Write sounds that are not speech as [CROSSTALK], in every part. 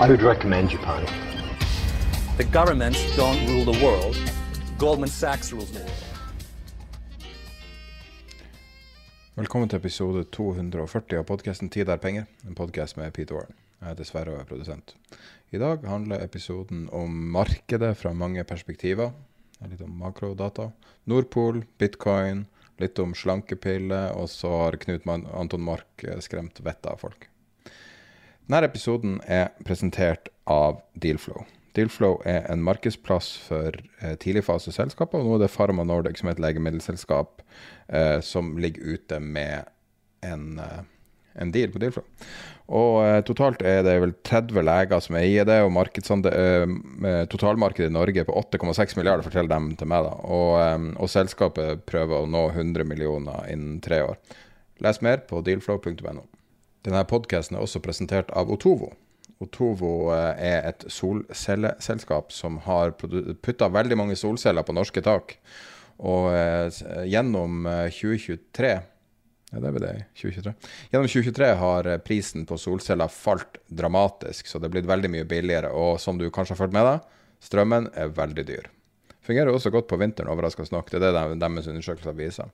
I would recommend Japan. The governments don't rule the world. Goldman Sachs rules the world. Velkommen til episode 240 av podkasten 'Tid er penger', en podkast med Peter Warren. Jeg heter Sverre og er produsent. I dag handler episoden om markedet fra mange perspektiver. Litt om makrodata. Nordpol, bitcoin, litt om slankepiller, og så har Knut Anton Mark eh, skremt vettet av folk. Denne episoden er presentert av Dealflow. Dealflow er en markedsplass for eh, tidligfaseselskaper, og nå er det Pharma Nordic, som er et legemiddelselskap, eh, som ligger ute med en, eh, en deal på Dealflow. Og eh, totalt er det vel 30 leger som eier det, og totalmarkedet i Norge er på 8,6 milliarder, forteller dem til meg. da. Og, og, selskapet prøver å nå 100 millioner innen tre år. Les mer på dealflow.no. Denne podkasten er også presentert av Otovo. Otovo er et solcelleselskap som har putta veldig mange solceller på norske tak. Og gjennom 2023 ja, det er det. 2023. Gjennom 2023 har prisen på solceller falt dramatisk, så det er blitt veldig mye billigere. Og som du kanskje har fulgt med deg, strømmen er veldig dyr. Fungerer også godt på vinteren, overraskende nok. Det er det deres undersøkelser viser.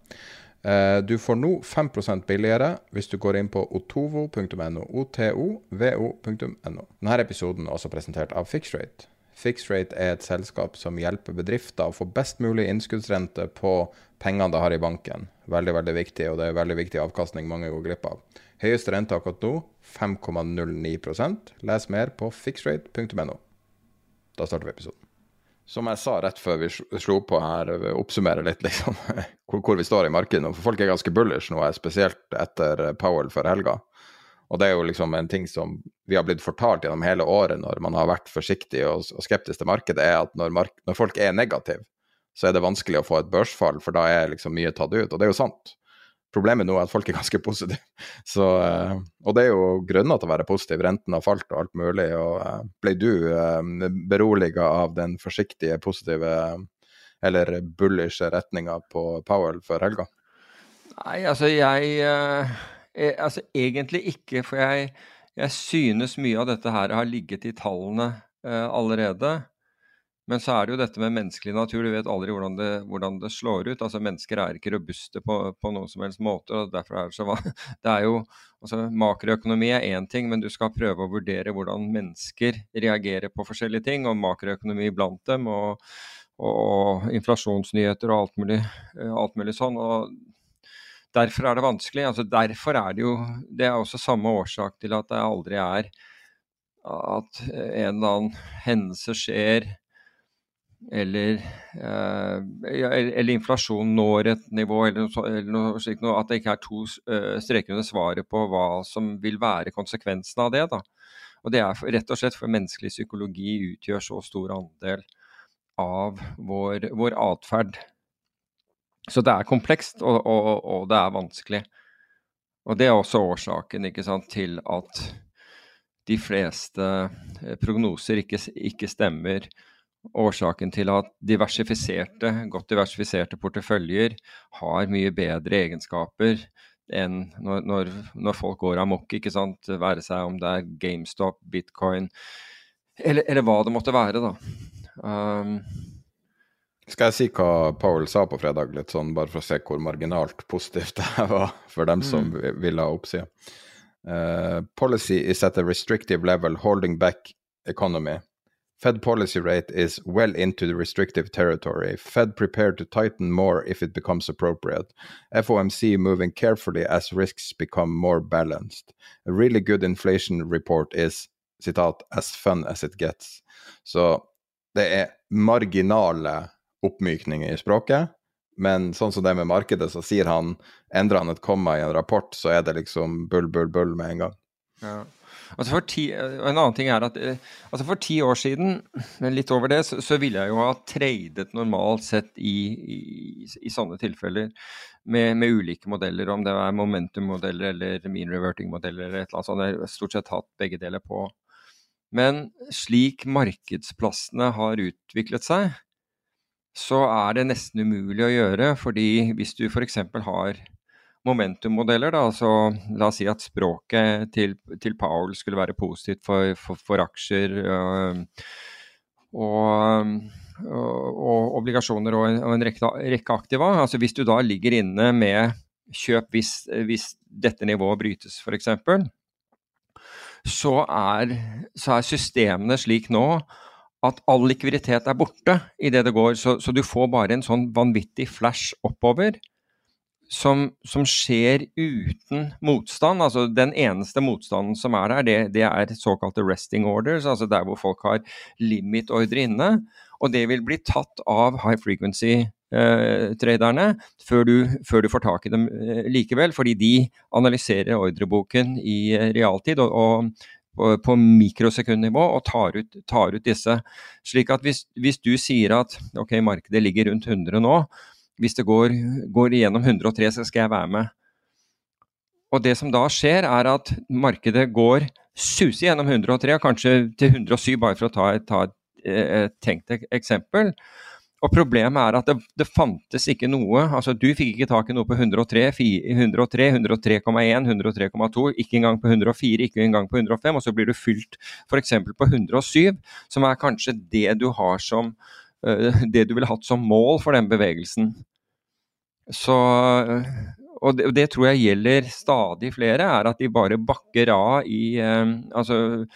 Eh, du får nå 5% billigere hvis du går inn på otovo.no. otovo.no. Denne episoden er også presentert av Fixrate. Fixrate er et selskap som hjelper bedrifter å få best mulig innskuddsrente på pengene de har i banken. Veldig veldig viktig, og det er veldig viktig avkastning mange går glipp av. Høyeste rente akkurat nå 5,09% Les mer på fixrate.no. Da starter vi episoden. Som jeg sa rett før vi slo på her, oppsummere litt liksom, [LAUGHS] hvor, vi står i markedet. nå. For folk er ganske bullish nå, spesielt etter Powell for helga. Og det er jo liksom en ting som vi har blitt fortalt gjennom hele året når man har vært forsiktig og, skeptisk til markedet, er at når, når, folk er negative, så er det vanskelig å få et børsfall, for da er liksom mye tatt ut. Og det er jo sant. Problemet nå er at folk er ganske positive. [LAUGHS] Så, uh, og det er jo grunner til å være positiv. Renten har falt og alt mulig. og uh, Ble du eh, beroliga av den forsiktige, positive eller bullish retninga på Powell før helga? Nei, altså jeg Eh, altså egentlig ikke, for jeg, jeg, synes mye av dette her har ligget i tallene eh, allerede. Men så er det jo dette med menneskelig natur, du vet aldri hvordan det, hvordan det slår ut. Altså Mennesker er ikke robuste på, på noen som helst måte. og derfor er Det så [LAUGHS] det er jo, altså Makroøkonomi er én ting, men du skal prøve å vurdere hvordan mennesker reagerer på forskjellige ting, og makroøkonomi blant dem, og, og inflasjonsnyheter og alt mulig, eh, alt mulig sånn. og derfor er det vanskelig. Altså, derfor er det jo Det er også samme årsak til at det aldri er at en eller annen hendelse skjer, eller, eh, eller inflasjonen når et nivå, eller eller noe slikt noe, At det ikke er to uh, streker under svaret på hva som vil være konsekvensen av det. da. Og det er rett og slett for menneskelig psykologi utgjør så stor andel av vår, vår atferd. Så det er komplekst, og, og, og, det er vanskelig. Og det er også årsaken sant, til at de fleste eh, prognoser ikke, ikke, stemmer. Årsaken til at diversifiserte, godt diversifiserte porteføljer har mye bedre egenskaper enn når, når, når folk går amok, ikke sant. Være seg om det er GameStop, bitcoin eller, eller hva det måtte være, da. Um, Skal jeg si hva Powell sa på fredag, litt sånn bare for å se hvor marginalt positivt det var for dem som mm. ville ha oppsida? Uh, policy is at a restrictive level, holding back economy. Fed policy rate is well into the restrictive territory. Fed prepared to tighten more if it becomes appropriate. FOMC moving carefully as risks become more balanced. A really good inflation report is citat, as fun as it gets. Så det er marginale oppmykninger i språket, men sånn som det er med markedet, så sier han Endrer han et komma i en rapport, så er det liksom bull, bull, bull med en gang. Ja. Altså ti, en annen ting er at eh, altså For ti år siden, litt over det, så, så ville jeg jo ha tradet normalt sett i, i, i sånne tilfeller med, med, ulike modeller, om det er momentum-modeller eller mean reverting-modeller eller et eller annet sånt. Jeg har stort sett hatt begge deler på. Men slik markedsplassene har utviklet seg, så er det nesten umulig å gjøre. fordi hvis du f.eks. har momentummodeller. Da. Altså, la oss si at språket til, til Powell skulle være positivt for, for, for aksjer og, og, og, obligasjoner og en, og en rekke, rekke, aktiva. Altså, hvis du da ligger inne med kjøp hvis, hvis dette nivået brytes, f.eks., så er, så er systemene slik nå at all likviditet er borte idet det går. Så, så, du får bare en sånn vanvittig flash oppover som, som, skjer uten motstand. altså Den eneste motstanden som er der, det, det er såkalte resting orders, altså der hvor folk har limit-ordre inne. Og det vil bli tatt av high frequency-traderne eh, før, før, du får tak i dem eh, likevel, fordi de analyserer ordreboken i eh, realtid. og, og på, på mikrosekundnivå og tar ut, tar ut, disse. Slik at hvis, hvis du sier at ok, markedet ligger rundt 100 nå, hvis det går, går igjennom 103, så skal jeg være med. Og det som da skjer, er at markedet går suser gjennom 103, kanskje til 107, bare for å ta ta et, et tenkt eksempel. Og problemet er at det, det, fantes ikke noe altså Du fikk ikke tak i noe på 103, 103 103,1, 103,2, ikke engang på 104, ikke engang på 105, og så blir du fylt f.eks. på 107, som er kanskje det du har som Eh, det du ville hatt som mål for den bevegelsen. Så, eh, og det, det, tror jeg gjelder stadig flere, er at de bare bakker av i eh, Altså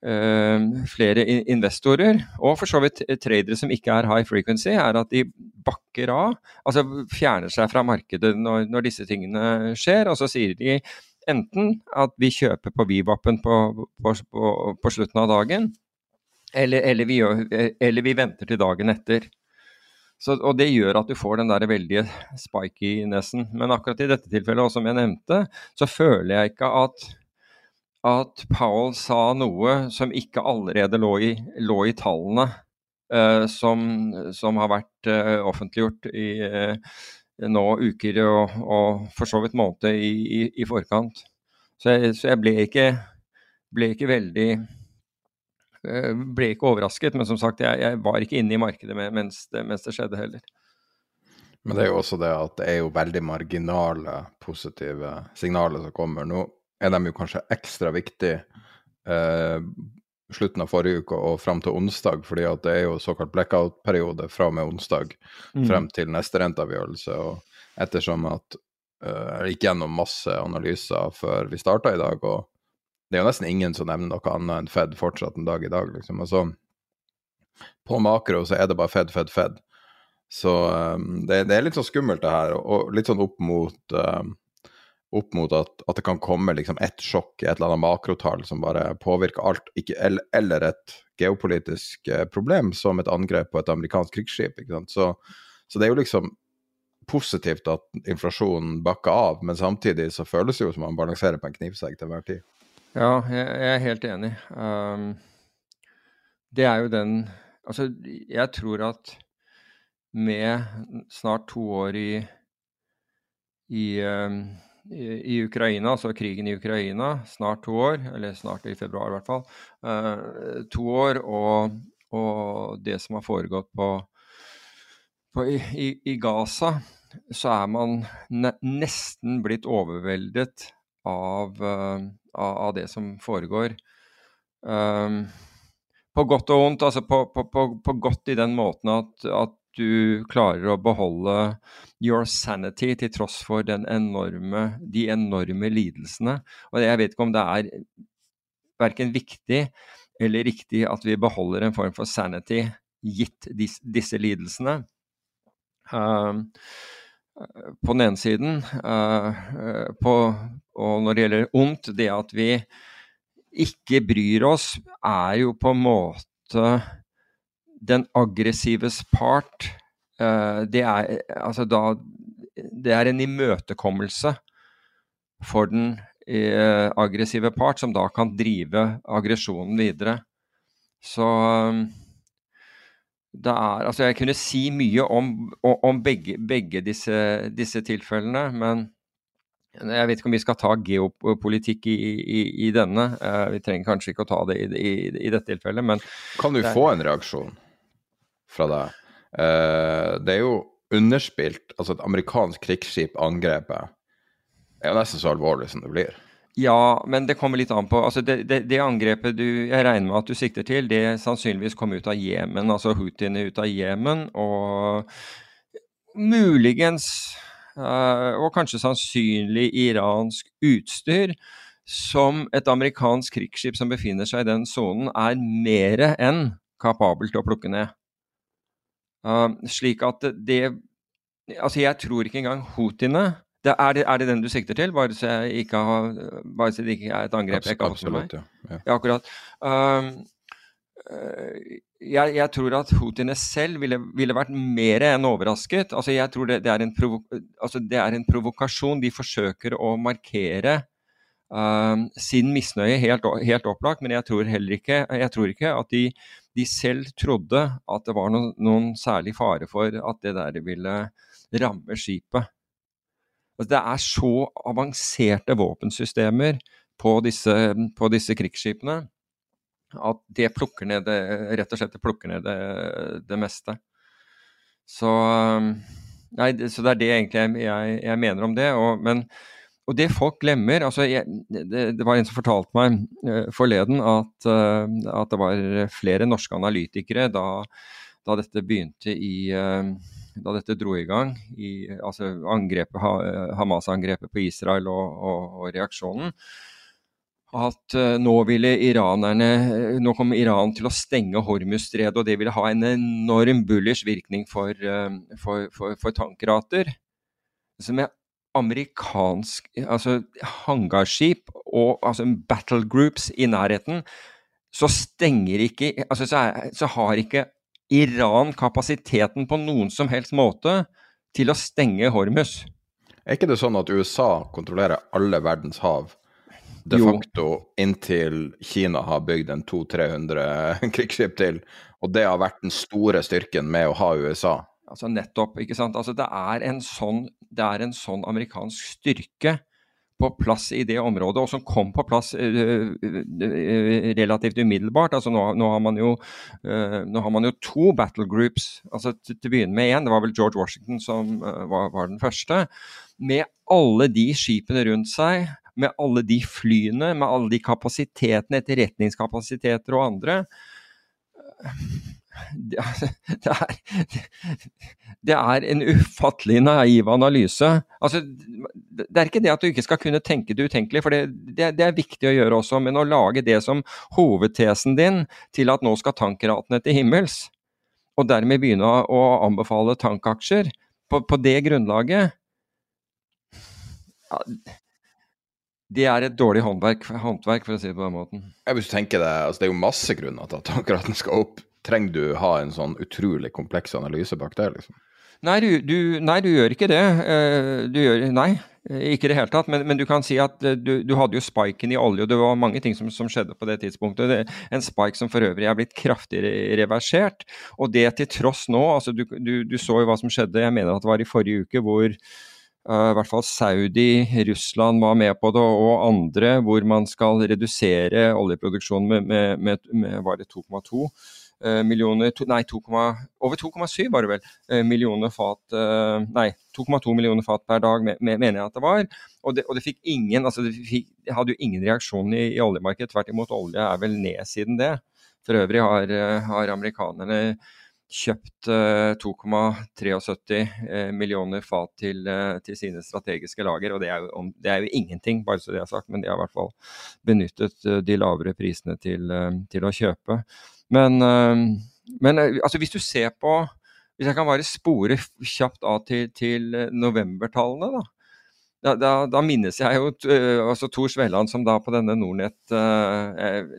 flere investorer, og for så vidt tradere som ikke er high frequency, er at de bakker av. Altså fjerner seg fra markedet når, når disse tingene skjer, og så sier de enten at vi kjøper på Vivapen på, på, på, på slutten av dagen, eller, eller, vi gjør, eller, vi venter til dagen etter. Så, og Det gjør at du får den der veldige spiky-nessen. Men akkurat i dette tilfellet, og som jeg nevnte, så føler jeg ikke at, at Powell sa noe som ikke allerede lå i, lå i tallene uh, som, som, har vært uh, offentliggjort i uh, nå uker og, og, for så vidt måneder i, i, i forkant. Så jeg, så jeg ble, ikke, ble ikke veldig ble ikke overrasket, men som sagt, jeg, jeg var ikke inne i markedet mens det, mens det, skjedde heller. Men det er jo også det at det er jo veldig marginale positive signaler som kommer. Nå er de jo kanskje ekstra viktige eh, slutten av forrige uke og fram til onsdag, fordi at det er jo såkalt blackout-periode fra og med onsdag mm. frem til neste renteavgjørelse. Og ettersom at uh, jeg gikk gjennom masse analyser før vi starta i dag, og det er jo nesten ingen som nevner noe annet enn Fed fortsatt en dag i dag, liksom. Altså, på makro så er det bare Fed, Fed, Fed. Så um, det, det, er litt sånn skummelt, det her. Og litt sånn opp mot, um, opp mot at, at, det kan komme liksom ett sjokk, et eller annet makrotall som bare påvirker alt, ikke, eller, et geopolitisk uh, problem som et angrep på et amerikansk krigsskip. ikke sant? Så, så det er jo liksom positivt at inflasjonen bakker av, men samtidig så føles det jo som man balanserer på en knivsegg til hver tid. Ja, jeg, er helt enig. Um, det er jo den Altså, jeg tror at med snart to år i, i, um, i, i Ukraina, altså krigen i Ukraina, snart to år, eller snart i februar i hvert fall, uh, to år, og, og, det som har foregått på, på i, i, Gaza, så er man ne nesten blitt overveldet uh, av, av det som foregår. Um, på godt og vondt. altså på, på, på, på, godt i den måten at, at, du klarer å beholde your sanity til tross for enorme, de enorme lidelsene. Og jeg vet ikke om det er verken viktig eller riktig at vi beholder en form for sanity gitt disse, disse lidelsene. Uh, på den ene siden, uh, på, og når det gjelder ondt, det at vi ikke bryr oss, er jo på en måte den aggressives part. Uh, det er altså da Det er en imøtekommelse for den aggressive part, som da kan drive aggresjonen videre. Så det er Altså, jeg kunne si mye om, om begge, begge disse, disse, tilfellene, men jeg vet ikke om vi skal ta geopolitikk i, i, i denne. Uh, vi trenger kanskje ikke å ta det i, i dette tilfellet, men Kan du få en reaksjon fra deg? Uh, det er jo underspilt, altså et amerikansk krigsskip angrepet. Er jo nesten så alvorlig som det blir. Ja, men det kommer litt an på. Altså det, det, det, angrepet du, jeg regner med at du sikter til, det sannsynligvis kom ut av Jemen, altså Houthiene ut av Jemen. Og muligens, uh, og kanskje sannsynlig iransk utstyr, som et amerikansk krigsskip som befinner seg i den sonen, er mer enn kapabel til å plukke ned. Uh, slik at det Altså, jeg tror ikke engang houthiene det er, det, er, det, den du sikter til, bare så, har, bare så det ikke er et angrep jeg ikke har fått med meg? Ja. Ja. akkurat. Um, jeg, jeg, tror at houthiene selv ville, ville, vært mer enn overrasket. Altså, jeg tror det, det, er altså, det, er en provokasjon. De forsøker å markere um, sin misnøye, helt, helt, opplagt. Men jeg tror heller ikke, jeg tror ikke at de, de, selv trodde at det var noen, noen særlig fare for at det der ville ramme skipet. Altså, det er så avanserte våpensystemer på disse, på disse krigsskipene at det plukker ned det, rett og slett det plukker ned det, det meste. Så, nei, så det er det egentlig jeg, jeg, mener om det. Og, men, og det folk glemmer altså jeg, det, det, var en som fortalte meg uh, forleden at, uh, at, det var flere norske analytikere da, da dette begynte i uh, da dette dro i gang, i, altså Hamas-angrepet på Israel og, og, og reaksjonen, at uh, nå ville iranerne Nå kom Iran til å stenge Hormuzstredet, og det ville ha en enorm bullish virkning for, for, for, for tankrater. Som er amerikansk altså hangarskip og altså battle groups i nærheten, så stenger ikke altså så, er, så har ikke Iran kapasiteten på noen som helst måte til å stenge Hormuz. Er ikke det sånn at USA kontrollerer alle verdens hav de facto inntil Kina har bygd en 200-300 [LAUGHS] krigsskip til, og det har vært den store styrken med å ha USA? Altså Nettopp. ikke sant? Altså det, er en sånn, det er en sånn amerikansk styrke på plass i det området, og som kom på plass uh, relativt umiddelbart. Altså nå, nå, har jo, nå, har man jo, to battle groups. altså Til, til å begynne med én, det var vel George Washington som var, var, den første. Med alle de skipene rundt seg, med alle de flyene, med alle de kapasitetene, etterretningskapasiteter og andre [LAUGHS] det, er, det er en ufattelig naiv analyse. Altså, det er ikke det at du ikke skal kunne tenke det utenkelige, for det, det, det, er viktig å gjøre også, men å lage det som hovedtesen din til at nå skal tankratene til himmels, og dermed begynne å anbefale tankaksjer på, på det grunnlaget ja, det er et dårlig håndverk, håndverk, for å si det på den måten. Jeg du tenker det, altså det er jo masse grunner til at tankeraten skal opp trenger du ha en sånn utrolig kompleks analyse bak det? liksom? Nei, du, du, nei, du gjør ikke det. Eh, du gjør, nei, ikke i det hele tatt. Men, men, du kan si at eh, du, du, hadde jo spiken i olje, og det var mange ting som, som skjedde på det tidspunktet. Det, en spike som for øvrig er blitt kraftig reversert. Og det til tross nå, altså du, du, så jo hva som skjedde, jeg mener at det var i forrige uke, hvor Uh, i hvert fall Saudi, Russland var med på det, og andre, hvor man skal redusere oljeproduksjonen med, med, med, med var det 2,2 Eh, millioner Nei, 2, over 2,7 var det vel. Eh, millioner fat eh, Nei, 2,2 millioner fat per dag, mener jeg at det var. Og det, og det fikk ingen altså det, fikk, hadde jo ingen reaksjon i, i oljemarkedet. Tvert imot, olje er vel ned siden det. For øvrig har, har amerikanerne kjøpt 2,73 millioner fat til, til, sine strategiske lager. og det er, jo, det er, jo, ingenting, bare så det er sagt, men de har i hvert fall benyttet de lavere prisene til, til å kjøpe. Men, men altså, hvis du ser på Hvis jeg kan bare spore kjapt av til, til novembertallene, da da, da, da, minnes jeg jo altså Tor Svelland som da på denne Nordnett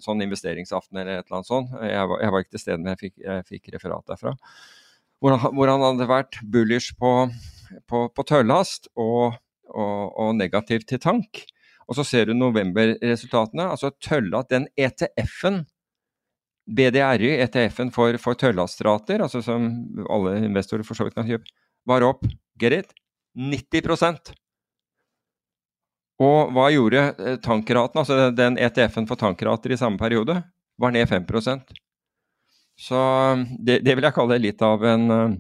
sånn investeringsaften eller et eller annet sånt, jeg var, jeg var ikke til stede, men jeg fikk, jeg fikk referat derfra, hvor han, hvor han, hadde vært bullish på, på, på tørrlast og, og, og, negativ til tank. Og så ser du novemberresultatene. altså tølla, Den ETF-en BDRY, ETF-en for, for tørrlastrater, altså som alle investorer for så vidt kan kjøpe, var opp get it, 90% og hva gjorde eh, tankraten, altså den ETF-en for tankrater i samme periode, var ned 5% Så det, det, vil jeg kalle litt av en, eh,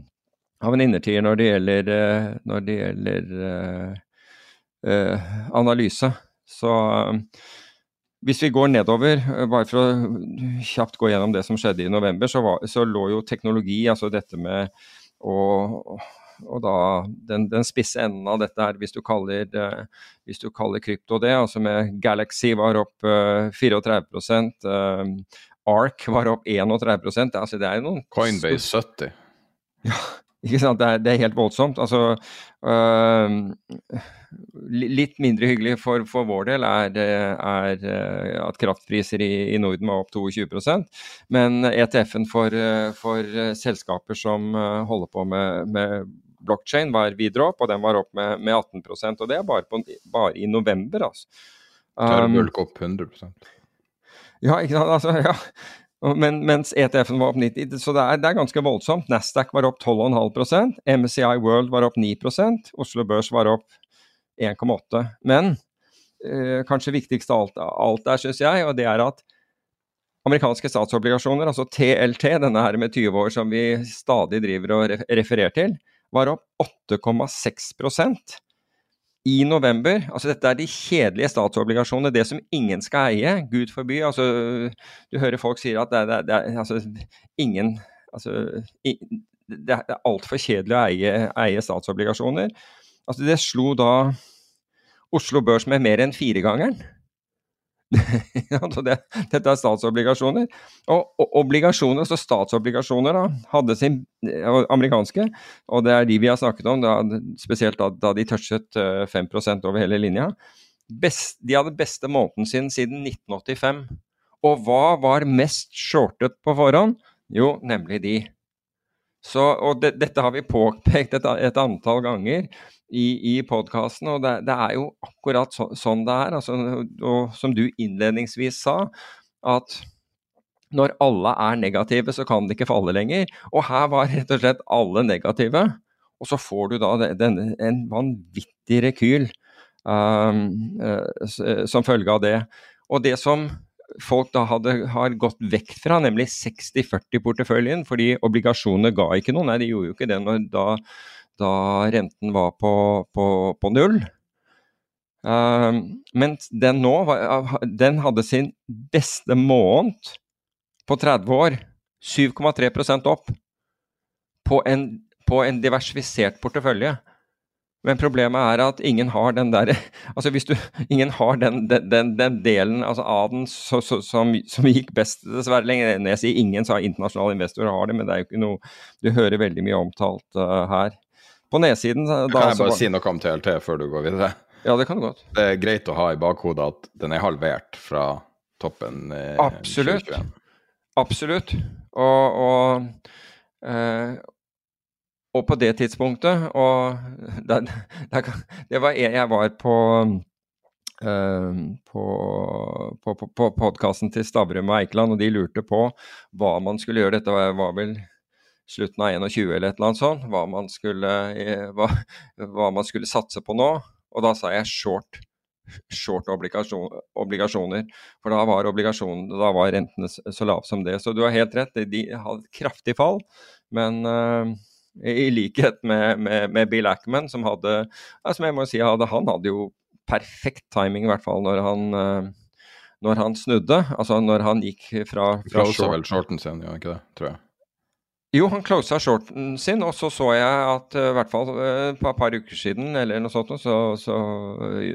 av en innertier når det gjelder, eh, når det gjelder uh, uh, analyse. Så hvis vi går nedover, bare for å kjapt gå gjennom det som skjedde i november, så, var, så lå jo teknologi, altså dette med å og da den, den, spisse enden av dette her, hvis du kaller, uh, hvis du kaller krypto det, altså med Galaxy var opp uh, 34 uh, Ark var opp 31 altså det er noen Coinbase 70. Ja, ikke sant. Det er, det er helt voldsomt. Altså øh, Litt mindre hyggelig for, for vår del er, er, eh, at kraftpriser i, i, Norden var opp 22% men ETF-en for, for, selskaper som holder på med, med blockchain var videre opp, og den var opp med, med 18% og det er bare, på, bare i november. altså. Um, opp 100 Ja, ikke sant. Altså, ja. Men, mens ETF-en var opp 90 så det er, det er, ganske voldsomt. Nasdaq var opp 12,5% MSCI World var opp 9% Oslo Børs var opp 1,8 Men eh, kanskje viktigst av alt, alt der, syns jeg, og det er at amerikanske statsobligasjoner, altså TLT, denne her med 20 år som vi stadig driver og refererer til, var opp 8,6 i november. Altså dette er de kjedelige statsobligasjonene, det som ingen skal eie. Gud forby. Altså, du hører folk sier at det er, det er altså, ingen altså, Det er altfor kjedelig å eie, eie statsobligasjoner. Altså, det slo da Oslo Børs med mer enn firegangeren. [LAUGHS] det, dette er statsobligasjoner. Og, og obligasjoner, så statsobligasjoner da, hadde sin amerikanske, og det er de vi har snakket om, da, spesielt da, da, de touchet 5 eh, over hele linja. Best, de hadde beste måneden sin siden 1985. Og hva var mest shortet på forhånd? Jo, nemlig de. Så, og det, dette har vi påpekt et, et antall ganger i, i podkasten, og det, det, er jo akkurat så, sånn det er. Altså, og som du innledningsvis sa, at når alle er negative, så kan det ikke falle lenger. Og her var rett og slett alle negative. Og så får du da denne, en vanvittig rekyl um, uh, som følge av det. Og det som folk da hadde, har gått vekk fra, nemlig 60-40-porteføljen, fordi obligasjonene ga ikke noe. Nei, de gjorde jo ikke det når, da, da, renten var på, på, på null. Uh, mens den nå den hadde sin beste måned på 30 år. 7,3% opp på en, på en diversifisert portefølje. Men problemet er at ingen har den der [LAUGHS] altså hvis du, ingen har den, den, den delen altså av den så, så, som, som, gikk best, dessverre. lenger. Når jeg sier ingen, så har internasjonale investorer har det, men det er jo ikke noe du hører veldig mye omtalt uh, her. På nedsiden da, Kan jeg bare si noe om TLT før du går videre? Ja, det kan du godt. Det er greit å ha i bakhodet at den er halvert fra toppen eh, Absolutt. 2021. Absolutt. Og, og, uh, og på det tidspunktet Og det, det var jeg var på Uh, på, på, på, podkasten til Stavrum og Eikeland, og de lurte på hva man skulle gjøre. Dette var, vel slutten av 21 eller et eller annet sånt. Hva man skulle, eh, hva, hva man skulle satse på nå. Og da sa jeg short, short obligasjon, obligasjoner. For da var, da var rentene så lave som det. Så du har helt rett, de hadde kraftig fall. Men uh, i likhet med, med, med, Bill Ackman, som hadde som jeg må si, hadde, Han hadde jo perfekt timing, i hvert fall når han, uh, når han snudde. Altså når han gikk fra, fra short. vel shorten sin, ja, ikke det, tror jeg. Jo, han closa shorten sin, og så så jeg at i hvert fall på et par uker siden eller noe sånt, så, så,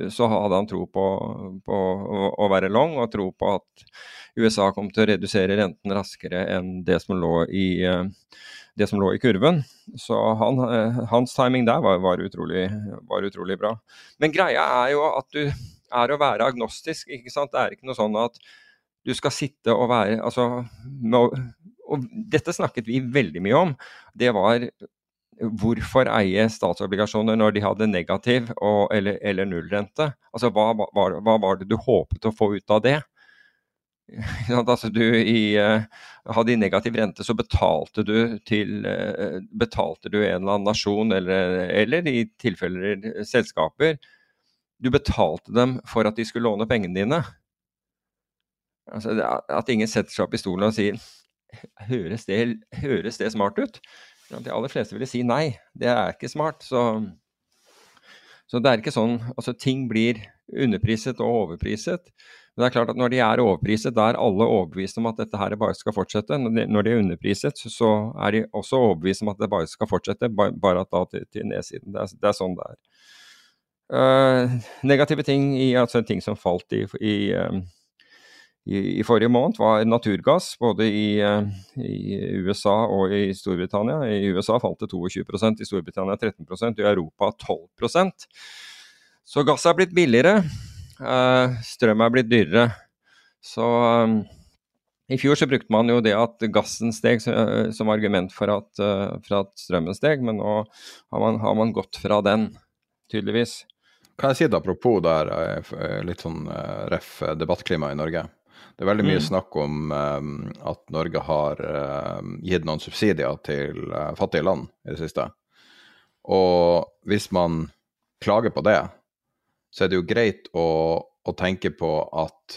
så hadde han tro på, på å, være long, og tro på at USA kom til å redusere renten raskere enn det som lå i, det som lå i kurven. Så han, hans timing der var, var, utrolig, var utrolig bra. Men greia er jo at du er å være agnostisk. ikke sant? Det er ikke noe sånn at du skal sitte og være altså, og Dette snakket vi veldig mye om. Det var hvorfor eie statsobligasjoner når de hadde negativ og, eller, eller nullrente? Altså, hva, hva, hva, var det du håpet å få ut av det? [LAUGHS] altså, du i, uh, hadde i negativ rente, så betalte du til uh, betalte du en eller annen nasjon, eller, eller i tilfeller selskaper, du betalte dem for at de skulle låne pengene dine. Altså, at ingen setter seg opp i stolen og sier høres det, høres det smart ut? De aller fleste ville si nei, det er ikke smart. Så, så det er ikke sånn Altså, ting blir underpriset og overpriset. Men det er klart at når de er overpriset, da er alle overbevist om at dette her bare skal fortsette. Når de, er underpriset, så er de også overbevist om at det bare skal fortsette, bare at da til, til nedsiden. Det er, det er sånn det er. Uh, negative ting i, altså ting som falt i, i, um, i, forrige måned, var naturgass. Både i, uh, i, USA og i Storbritannia. I USA falt det 22% i Storbritannia 13% i Europa 12% Så gass er blitt billigere. Strøm er blitt dyrere. Så um, i fjor så brukte man jo det at gassen steg som argument for at, for at strømmen steg, men nå har man, har man gått fra den, tydeligvis. Kan jeg si det apropos der, eh, eh, litt sånn ref debattklima i Norge. Det er veldig mye mm. snakk om at Norge har gitt noen subsidier til fattige land i det siste. Og hvis man klager på det, så er det jo greit å, å tenke på at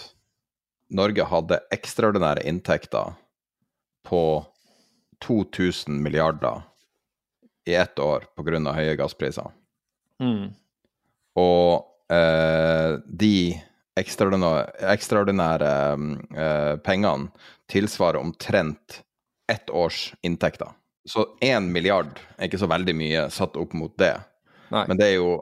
Norge hadde ekstraordinære inntekter på 2000 milliarder i ett år pga. høye gasspriser. Mm. Og eh, de ekstraordinære, ekstraordinære eh, pengene tilsvarer omtrent ett års inntekter. Så én milliard er ikke så veldig mye satt opp mot det. Nei. Men det er jo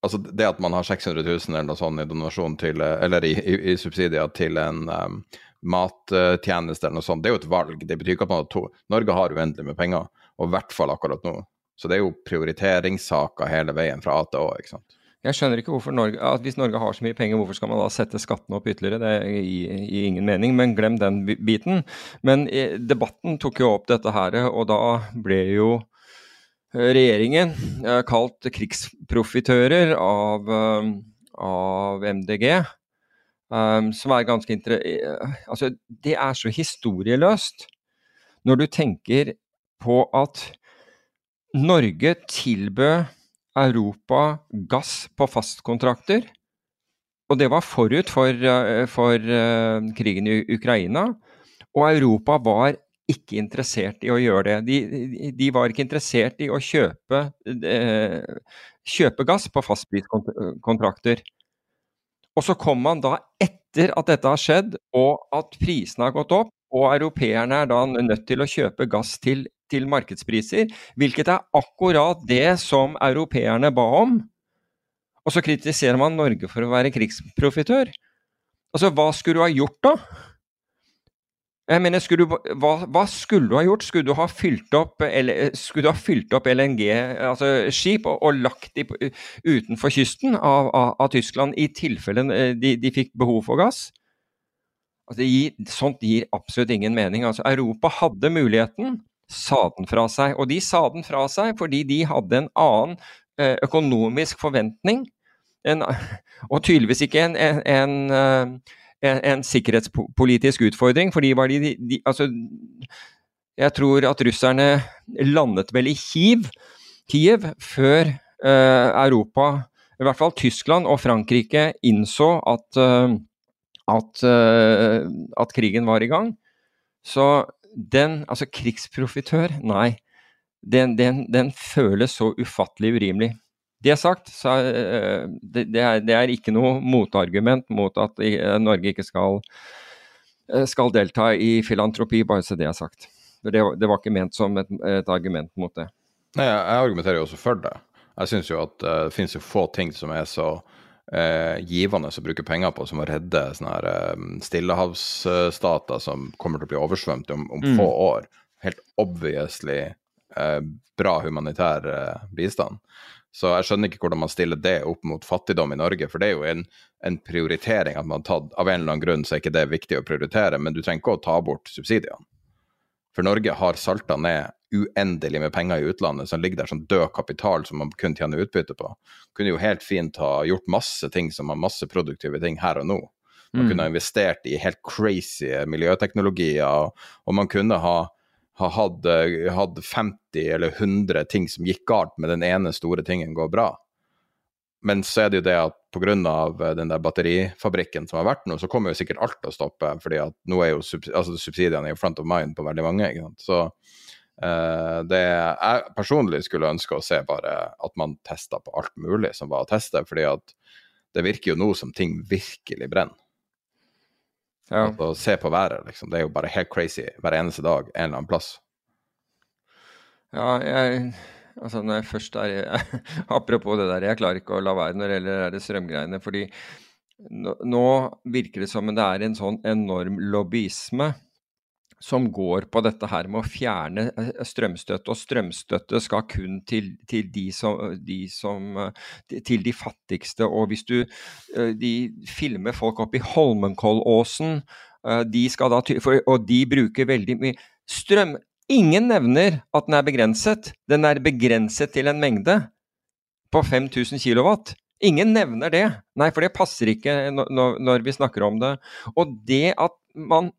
Altså det at man har 600 000 eller noe sånt i donasjon til Eller i, i, i subsidier til en um, mattjeneste eller noe sånt, det er jo et valg. Det betyr ikke at man har to Norge har uendelig med penger, og i hvert fall akkurat nå. Så det er jo prioriteringssaker hele veien fra A til Å, ikke sant. Jeg skjønner ikke hvorfor Norge, at Hvis Norge har så mye penger, hvorfor skal man da sette skattene opp ytterligere? Det gir, gir ingen mening, men glem den biten. Men eh, debatten tok jo opp dette her, og da ble jo eh, regjeringen eh, kalt krigsprofitører av, av MDG. Um, som er ganske inter... Altså, det er så historieløst når du tenker på at Norge tilbød Europa gass på fastkontrakter. Og det var forut for, eh, for krigen i Ukraina. Og Europa var ikke interessert i å gjøre det. De, de var ikke interessert i å kjøpe, uh, kjøpe gass på fastpriskontrakter. Og så kom man da etter at dette har skjedd, og at prisene har gått opp, og europeerne er da nødt til å kjøpe gass til til markedspriser, hvilket er akkurat det som europeerne ba om. Og så kritiserer man Norge for å være krigsprofitør. Altså, hva skulle du ha gjort da? Jeg mener, skulle du, hva, hva, skulle du ha gjort? Skulle du ha fylt opp, fylt opp LNG-skip altså og, og, lagt dem utenfor kysten av, av, av, Tyskland i tilfelle eh, de, de fikk behov for gass? Altså, gir, sånt gir absolutt ingen mening. Altså, Europa hadde muligheten sa den fra seg. Og de sa den fra seg fordi de hadde en annen eh, økonomisk forventning, en, og tydeligvis ikke en, en, en, eh, en, sikkerhetspolitisk utfordring. fordi var de, de Altså, jeg tror at russerne landet vel i Kiev, Kiev før uh, Europa, i hvert fall Tyskland og Frankrike, innså at, uh, at, uh, at krigen var i gang. Så den Altså, krigsprofitør, nei. Den, den, den, føles så ufattelig urimelig. Det sagt, så er, det, det, er, det, er, ikke noe motargument mot at uh, Norge ikke skal, skal delta i filantropi, bare så det er sagt. Det, det var ikke ment som et, et argument mot det. Nei, jeg, argumenterer jo også for det. Jeg syns jo at det finnes jo få ting som er så eh, givende å bruke penger på som å redde sånne her stillehavsstater som kommer til å bli oversvømt om, om mm. få år. Helt obviously eh, bra humanitær bistand. Så jeg skjønner ikke hvordan man stiller det opp mot fattigdom i Norge, for det er jo en, en prioritering at man har tatt Av en eller annen grunn så er ikke det viktig å prioritere, men du trenger ikke å ta bort subsidiene. For Norge har salta ned uendelig med penger i utlandet som ligger der som død kapital som man kun tjener utbytte på. Kunne jo helt fint ha gjort masse ting som har masse produktive ting her og nå. Man mm. kunne ha investert i helt crazy miljøteknologier, og man kunne ha, ha hatt, hatt 50 eller 100 ting som gikk galt, med den ene store tingen går bra. Men så er det jo det at pga. den der batterifabrikken som har vært nå, så kommer jo sikkert alt til å stoppe. fordi at nå er jo altså subsidiene i front of mind på veldig mange. ikke sant? Så uh, det jeg personlig skulle ønske å se bare at man testa på alt mulig som var å teste. fordi at det virker jo nå som ting virkelig brenner. Ja. Altså, se på været, liksom. Det er jo bare helt crazy hver eneste dag en eller annen plass. Ja, jeg Altså når jeg først er [LAUGHS] Apropos det der, jeg klarer ikke å la være når det gjelder det strømgreiene. fordi nå, nå virker det som det er en sånn enorm lobbyisme som går på dette her med å fjerne eh, strømstøtte. Og strømstøtte skal kun til, til, de, som, de som, til de fattigste. Og hvis du eh, de filmer folk oppe i Holmenkollåsen, eh, de skal da, og de bruker veldig mye strøm Ingen nevner at den er begrenset. Den er begrenset til en mengde på 5000 kW. Ingen nevner det. Nei, for det passer ikke når vi snakker om det. Og det at man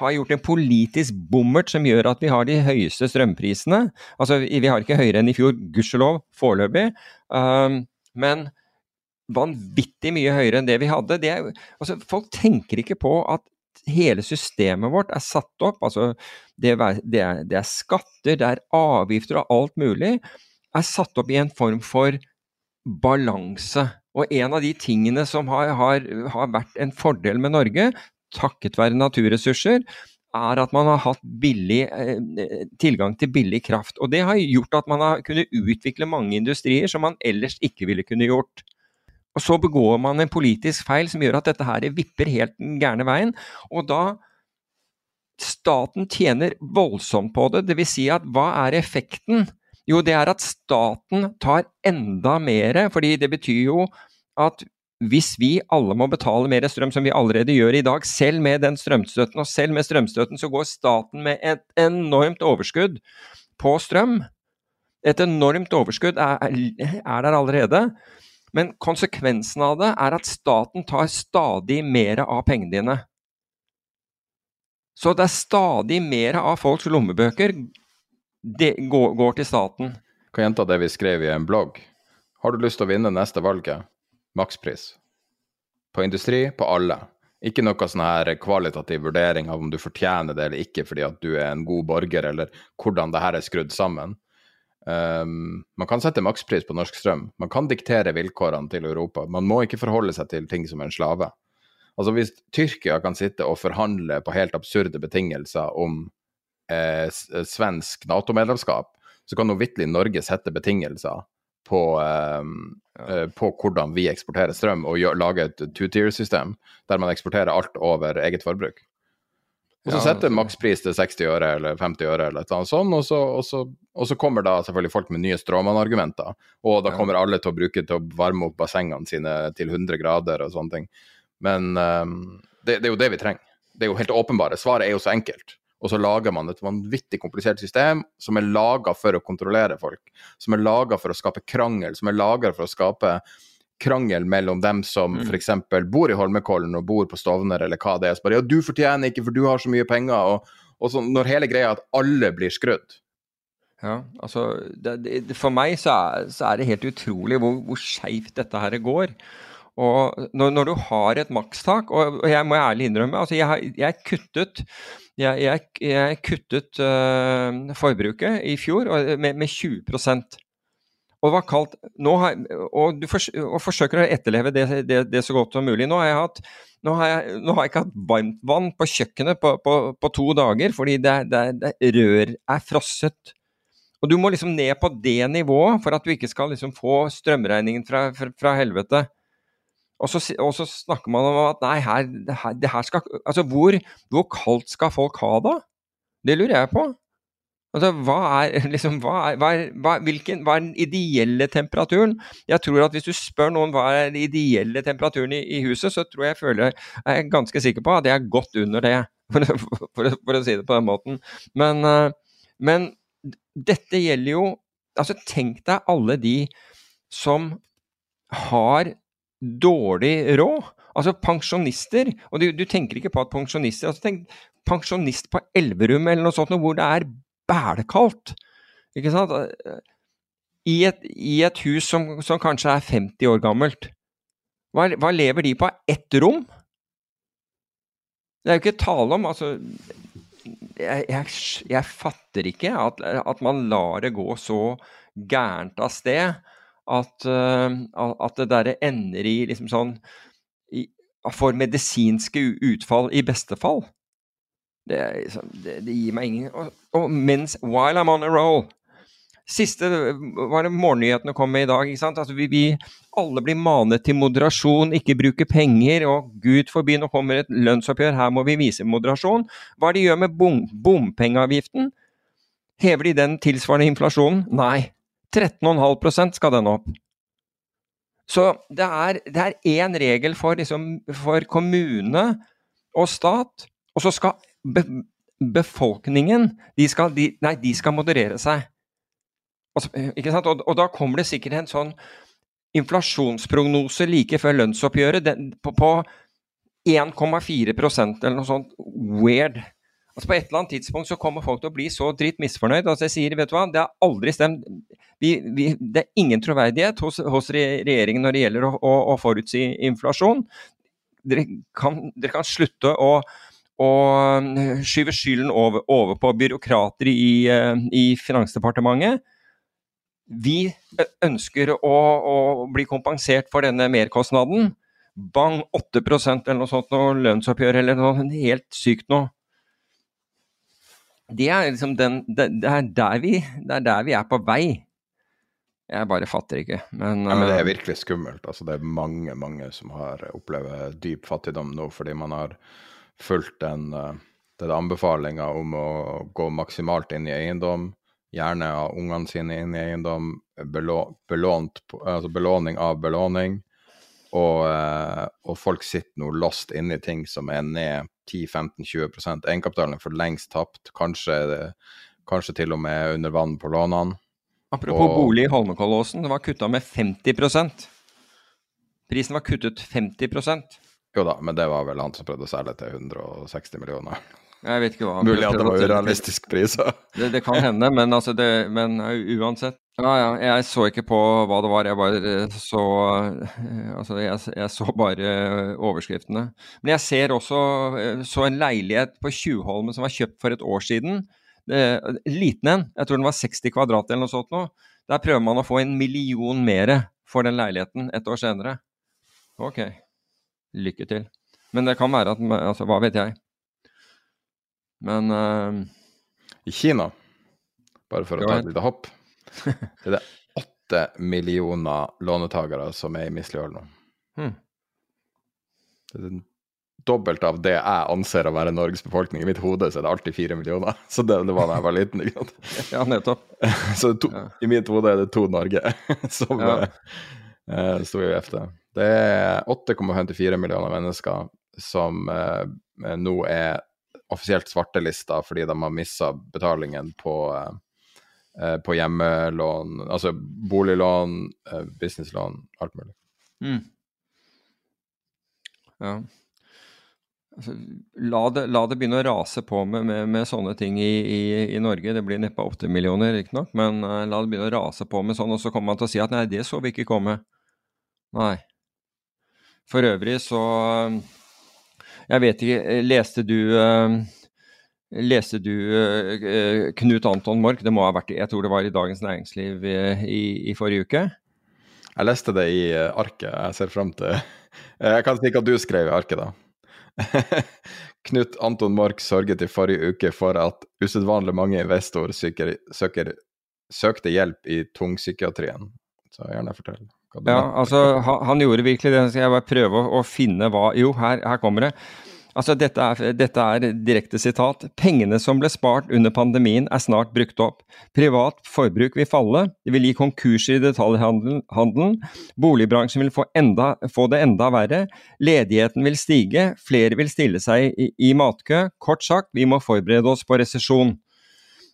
har gjort en politisk bommert som gjør at vi har de høyeste strømprisene Altså, vi har ikke høyere enn i fjor, gudskjelov, foreløpig. Um, men vanvittig mye høyere enn det vi hadde. Det er, altså, folk tenker ikke på at hele systemet vårt er satt opp, altså det, det, er, det er skatter, det er avgifter og alt mulig, er satt opp i en form for balanse. Og en av de tingene som har, har, har, vært en fordel med Norge, takket være naturressurser, er at man har hatt billig, eh, tilgang til billig kraft. Og det har gjort at man har kunnet utvikle mange industrier som man ellers ikke ville kunne gjort. Og så begår man en politisk feil som gjør at dette her vipper helt den gærne veien. Og da Staten tjener voldsomt på det. Dvs. Si at hva er effekten? Jo, det er at staten tar enda mer, fordi det betyr jo at hvis vi alle må betale mer strøm, som vi allerede gjør i dag, selv med den strømstøtten, og selv med strømstøtten, så går staten med et enormt overskudd på strøm. Et enormt overskudd er, er der allerede. Men konsekvensen av det er at staten tar stadig mer av pengene dine. Så det er stadig mer av folks lommebøker det går, går til staten. Kan gjenta det vi skrev i en blogg. Har du lyst til å vinne neste valget? Makspris. På industri, på alle. Ikke noe sånn her kvalitativ vurdering av om du fortjener det eller ikke fordi at du er en god borger, eller hvordan det her er skrudd sammen. Um, man kan sette makspris på norsk strøm. Man kan diktere vilkårene til Europa. Man må ikke forholde seg til ting som en slave. Altså Hvis Tyrkia kan sitte og forhandle på helt absurde betingelser om eh, svensk Nato-medlemskap, så kan nå vitterlig Norge sette betingelser på, ehm, eh, på, hvordan vi eksporterer strøm, og gjør, lage et two-tier-system der man eksporterer alt over eget forbruk. Og så ja, setter makspris til 60 øre eller 50 øre eller et eller annet sånt, og så, og, så, og så, kommer da selvfølgelig folk med nye stråmannargumenter. Og da kommer alle til å bruke til å varme opp bassengene sine til 100 grader og sånne ting. Men um, det, det, er jo det vi trenger. Det er jo helt åpenbare. Svaret er jo så enkelt. Og så lager man et vanvittig komplisert system som er laga for å kontrollere folk. Som er laga for å skape krangel, som er laga for å skape krangel mellom dem som mm. f.eks. bor i Holmenkollen og bor på Stovner, eller hva det er. Så bare, ja, du fortjener ikke, for du har så mye penger. Og, og så, når hele greia er at alle blir skrudd. Ja, altså det, det, For meg så er, så er, det helt utrolig hvor, hvor skeivt dette her går. Og når, når, du har et makstak, og, og jeg må ærlig innrømme altså jeg, jeg kuttet jeg, jeg, jeg kuttet uh, forbruket i fjor med, med 20% Og var kaldt. Har, og du fors og forsøker å etterleve det, det, det, så godt som mulig. Nå har jeg, hatt, nå har jeg, nå har jeg ikke hatt varmt vann på kjøkkenet på, på, på to dager fordi det, det, rør er frosset. Og du må liksom ned på det nivået for at du ikke skal liksom få strømregningen fra, fra, fra helvete. Og så, og så, snakker man om at nei, her, det her, det her skal Altså, hvor, hvor kaldt skal folk ha da? Det lurer jeg på. Altså, hva er, [LAUGHS] liksom, hva er, hva er, hva, hvilken, hva er den ideelle temperaturen? Jeg tror at Hvis du spør noen hva er den ideelle temperaturen i, i huset, så tror jeg jeg føler jeg er ganske sikker på at det er godt under det, [LAUGHS] for, for, for, for å si det på den måten. Men, uh, men, dette gjelder jo altså Tenk deg alle de som har dårlig råd. Altså pensjonister. Og du, du tenker ikke på at pensjonister altså Tenk pensjonist på Elverum eller noe sånt, hvor det er bælekaldt. Ikke sant? I et, i et hus som, som, kanskje er 50 år gammelt. Hva, hva, lever de på? Ett rom? Det er jo ikke tale om Altså, jeg, jeg, jeg fatter ikke at, at, man lar det gå så gærent av sted at, uh, at det derre ender i liksom sånn i, For medisinske utfall i beste fall. Det, liksom, det, det, gir meg ingen og, og, mens While I'm on a roll Siste var det morgennyhetene kom med i dag. Altså vi, vi, alle blir manet til moderasjon, ikke bruke penger. Og gud forby, nå kommer et lønnsoppgjør, her må vi vise moderasjon. Hva er det de gjør med bom, bompengeavgiften? Hever de den tilsvarende inflasjonen? Nei. 13,5% skal den opp. Så det er én regel for, liksom, for kommune og stat, og så skal be, befolkningen de skal, de, nei, de skal moderere seg. Altså, og, og, da kommer det sikkert en sånn inflasjonsprognose like før lønnsoppgjøret den, på, på 1,4% eller noe sånt weird. Altså På et eller annet tidspunkt så kommer folk til å bli så dritt misfornøyd. Altså jeg sier, vet du hva, Det har aldri stemt vi, vi, Det er ingen troverdighet hos, hos, regjeringen når det gjelder å, å, å forutsi inflasjon. Dere kan, dere kan slutte å å skyve skylden over, over på byråkrater i, eh, i, Finansdepartementet. Vi ønsker å, å, bli kompensert for denne merkostnaden. Bang, 8% eller noe sånt, noe lønnsoppgjør eller noe helt sykt noe. Det er liksom den det, det, er vi, det er der vi er på vei. Jeg bare fatter ikke. Men, ja, men det er eh, virkelig skummelt. Altså, det er mange, mange som har opplevd dyp fattigdom nå fordi man har fulgt den, eh, den anbefalinga om å gå maksimalt inn i eiendom, gjerne av ungene sine inn i eiendom, belå, belånt, altså belåning av belåning. Og, eh, og, folk sitter nå lost inne i ting som er ned 10-15-20% Egenkapitalen er for lengst tapt. Kanskje, kanskje, til og med under vann på lånene. Apropos og, bolig i Holmenkollåsen, det var kutta med 50% Prisen var kuttet 50% jo da, men det var vel han som prøvde å selge til 160 millioner. Jeg vet ikke hva Mulig at det var urealistisk pris. det, det, kan hende, men, altså det, men uansett. Ja, ja, jeg så ikke på hva det var, jeg bare så Altså, jeg, jeg så bare overskriftene. Men jeg ser også så en leilighet på Tjuvholmen som var kjøpt for et år siden. Det, liten en, jeg tror den var 60 kvadrat eller noe sånt noe. Der prøver man å få en million mer for den leiligheten et år senere. Ok. Lykke til. Men det kan være at Altså, hva vet jeg. Men uh, I Kina, bare for å ta et lite hopp, [LAUGHS] er det åtte millioner låntakere som er i mislighold nå. Hmm. Det er dobbelt av det jeg anser å være Norges befolkning. I mitt hode så er det alltid fire millioner. [LAUGHS] Så det, det var da jeg var liten. Ikke sant? [LAUGHS] ja, nettopp. så to, ja. i mitt hode er det to Norge som ja. uh, sto i EFTA. Det er 8,54 millioner mennesker som uh, nå er offisielt svartelista fordi de har mista betalingen på, eh, på hjemmelån, altså boliglån, eh, businesslån, alt mulig. Mm. Ja. Altså, la, det, la, det, begynne å rase på med, med, med sånne ting i, i, i, Norge. Det blir neppe åtte millioner, riktignok, men uh, la det begynne å rase på med sånn, og så kommer man til å si at nei, det så vi ikke komme. Nei. For øvrig så Jeg vet ikke Leste du Leste du uh, Knut Anton Mork? Det må ha vært jeg tror det var i Dagens Næringsliv i, i forrige uke? Jeg leste det i arket. Jeg ser fram til [LAUGHS] Jeg kan si hva du skrev i arket, da. [LAUGHS] Knut Anton Mork sørget i forrige uke for at usedvanlig mange investorer søkte hjelp i tungpsykiatrien. Så gjerne fortell. Ja, altså han, han, gjorde virkelig det. Skal jeg bare prøve å, å finne hva Jo, her, her kommer det. Altså, dette er, dette er, direkte sitat. Pengene som ble spart under pandemien er snart brukt opp. Privat forbruk vil falle, det vil gi konkurser i detaljhandelen, boligbransjen vil få, enda, få, det enda verre, ledigheten vil stige, flere vil stille seg i, i matkø. Kort sagt, vi må forberede oss på resesjon.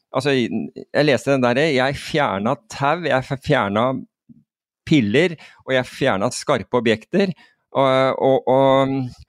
Altså, jeg leste den derre, jeg fjerna tau, jeg fjerna piller, og jeg fjerna skarpe objekter. og, og, og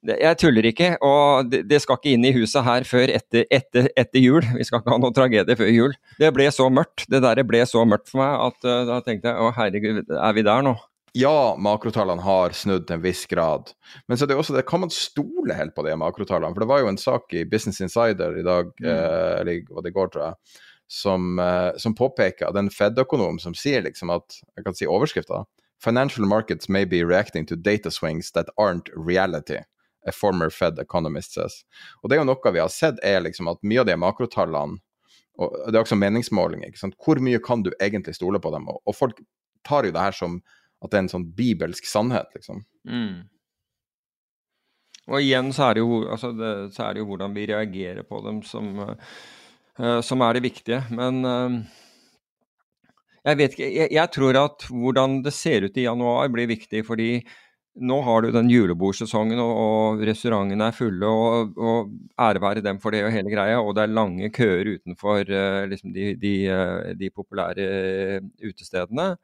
jeg tuller ikke, og det, skal ikke inn i huset her før etter, etter, etter, jul. Vi skal ikke ha noen tragedie før jul. Det ble så mørkt, det der ble så mørkt for meg at uh, da tenkte jeg å herregud, er vi der nå? Ja, makrotallene har snudd til en viss grad. Men så er det også det, kan man stole helt på de makrotallene? For det var jo en sak i Business Insider i dag, mm. eh, eller hva det går, tror jeg, som, eh, som påpeker den en Fed-økonom som sier liksom at Jeg kan si overskrifta. Financial markets may be reacting to data swings that aren't reality a former Fed economist says. Og det er jo noe vi har sett, er liksom at mye av de makrotallene og Det er også meningsmåling. ikke sant? Hvor mye kan du egentlig stole på dem? Og, folk tar jo det her som at det er en sånn bibelsk sannhet, liksom. Mm. Og igjen så er, jo, altså det, så er det jo hvordan vi reagerer på dem som, uh, som er det viktige. Men uh, jeg vet ikke. Jeg, jeg, tror at hvordan det ser ut i januar blir viktig, fordi nå har du den julebordsesongen, og, og restaurantene er fulle, og, og, ære være dem for det og hele greia. Og det er lange køer utenfor uh, liksom de, de, de, populære utestedene.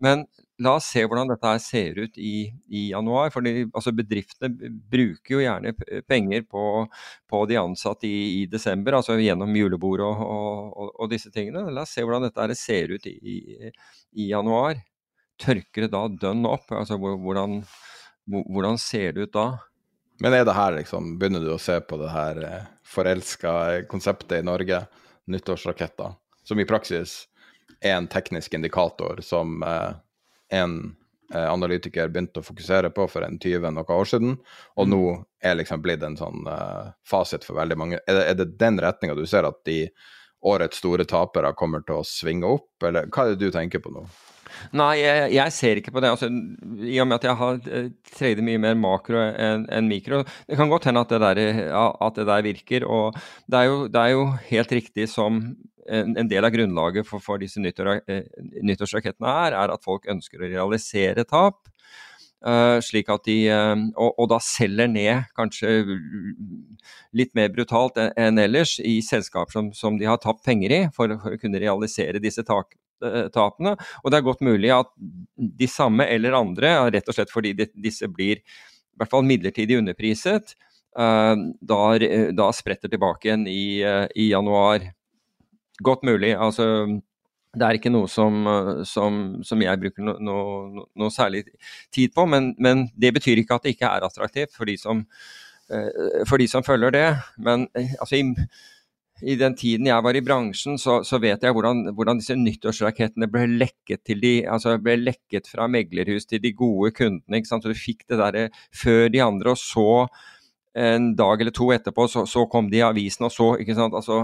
Men la oss se hvordan dette her ser ut i, i januar. for altså Bedriftene bruker jo gjerne penger på, på de ansatte i, i, desember, altså gjennom julebord og, og, disse tingene. La oss se hvordan dette her ser ut i, i januar tørker det da dønn opp? Altså hvordan, hvordan ser det ut da? Men er det her liksom, begynner du å se på det her eh, forelska konseptet i Norge, nyttårsraketter, som i praksis er en teknisk indikator som eh, en eh, analytiker begynte å fokusere på for en 20 noen år siden, og mm. nå er liksom blitt en sånn eh, fasit for veldig mange. Er det, er det den retninga du ser at de årets store tapere kommer til å svinge opp, eller hva er det du tenker på nå? Nei, jeg, jeg, ser ikke på det. Altså, I og med at jeg har uh, tradet mye mer makro enn en mikro. Det kan godt hende at det der, at det der virker. Og det er, jo, det er, jo, helt riktig som en, del av grunnlaget for, for disse nyttår, uh, nyttårsrakettene er, er at folk ønsker å realisere tap. Uh, slik at de, uh, og, og, da selger ned kanskje litt mer brutalt enn ellers i selskaper som, som de har tapt penger i, for, for å kunne realisere disse tak, uh, tapene. Og det er godt mulig at de samme eller andre, rett og slett fordi disse blir i hvert fall midlertidig underpriset, eh, da, da spretter tilbake igjen i, eh, i, januar. Godt mulig. altså det er ikke noe som, som, som jeg bruker noe, no, noe, særlig tid på, men, men, det betyr ikke at det ikke er attraktivt for de som, for de som følger det. Men altså, i, i den tiden jeg var i bransjen, så, så vet jeg hvordan, hvordan, disse nyttårsrakettene ble lekket, de, altså ble lekket fra meglerhus til de gode kundene. Så du fikk det derre før de andre, og så en dag eller to etterpå, så, så kom de i avisen, og så ikke sant, altså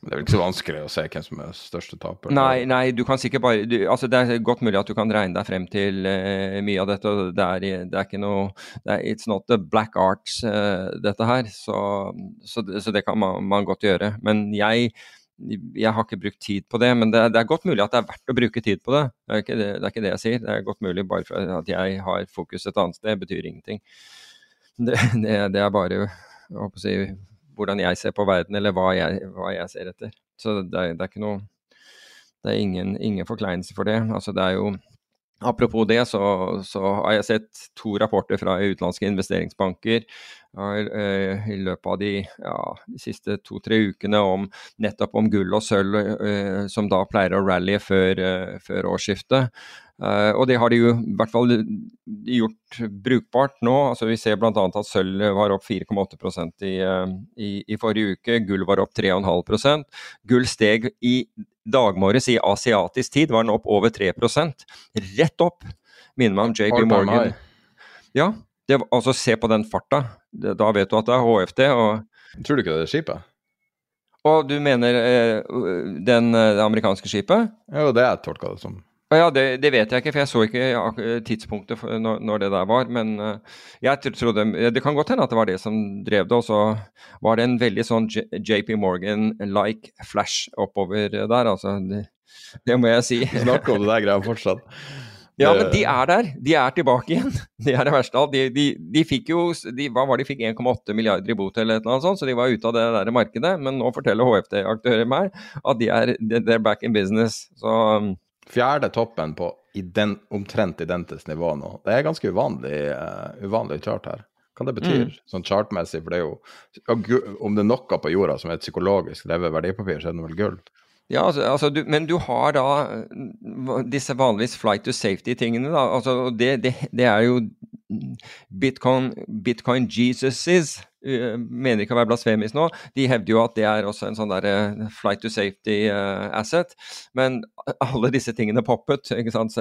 det er vel ikke så vanskelig å se hvem som er største taper? Nei, nei du kan sikkert bare du, altså Det er godt mulig at du kan regne deg frem til uh, mye av dette. det er, det er ikke noe det er, It's not the black arts, uh, dette her. Så, så, så, det kan man, man, godt gjøre. Men jeg, jeg har ikke brukt tid på det. Men det, det, er godt mulig at det er verdt å bruke tid på det. Det er ikke det, er ikke jeg sier. Det er godt mulig bare for at jeg har fokus et annet sted, betyr ingenting. Det, det er bare jeg håper å si, hvordan jeg ser på verden, eller hva jeg, hva jeg ser etter. Så det er, det er, ikke noe Det er ingen, ingen forkleinelse for det. Altså det er jo Apropos det, så, så, har jeg sett to rapporter fra utenlandske investeringsbanker uh, i løpet av de, ja, de siste to-tre ukene om nettopp om gull og sølv, uh, som da pleier å rallye før, uh, før årsskiftet. Uh, og det har de jo i hvert fall gjort brukbart nå. altså Vi ser bl.a. at sølv var opp 4,8% i, uh, i, i, forrige uke. Gull var opp 3,5% Gull steg i dagmorges i asiatisk tid, var den opp over 3 Rett opp! Minner meg om JP Morgan. Ja, det, altså se på den farta. Da vet du at det er HFD. og Tror du ikke det er skipet? Og du mener eh, den, det amerikanske skipet? Ja, det jeg tolka det som. Ja, det, det, vet jeg ikke, for jeg så ikke tidspunktet når, når det der var. Men uh, jeg trodde Det kan godt hende at det var det som drev det. Og så var det en veldig sånn JP Morgan-like flash oppover der, altså. Det, det må jeg si. Snakker om det der greia fortsatt. [LAUGHS] Ja, men de er der. De er tilbake igjen. [LAUGHS] De er det verste av alt. De, de, de, fikk jo de, Hva var det, de fikk 1,8 milliarder i bot eller noe sånt, så de var ute av det der markedet. Men nå forteller HFT-aktører meg at de er they're back in business. Så um, fjerde toppen på ident, omtrent identisk nivå nå. Det er ganske uvanlig, uh, uvanlig chart her. Hva det betyr mm. sånn chartmessig, for det er jo Om det er noe på jorda som er et psykologisk drevet verdipapir, så er det vel gull. Ja, altså, altså du, men du har da eh, disse vanligvis flight to safety-tingene. da, altså det, det, det, er jo Bitcoin, Bitcoin Jesuses mener ikke å være blasfemisk nå. De hevder jo at det er også en sånn der uh, flight to safety uh, asset. Men alle disse tingene poppet ikke sant,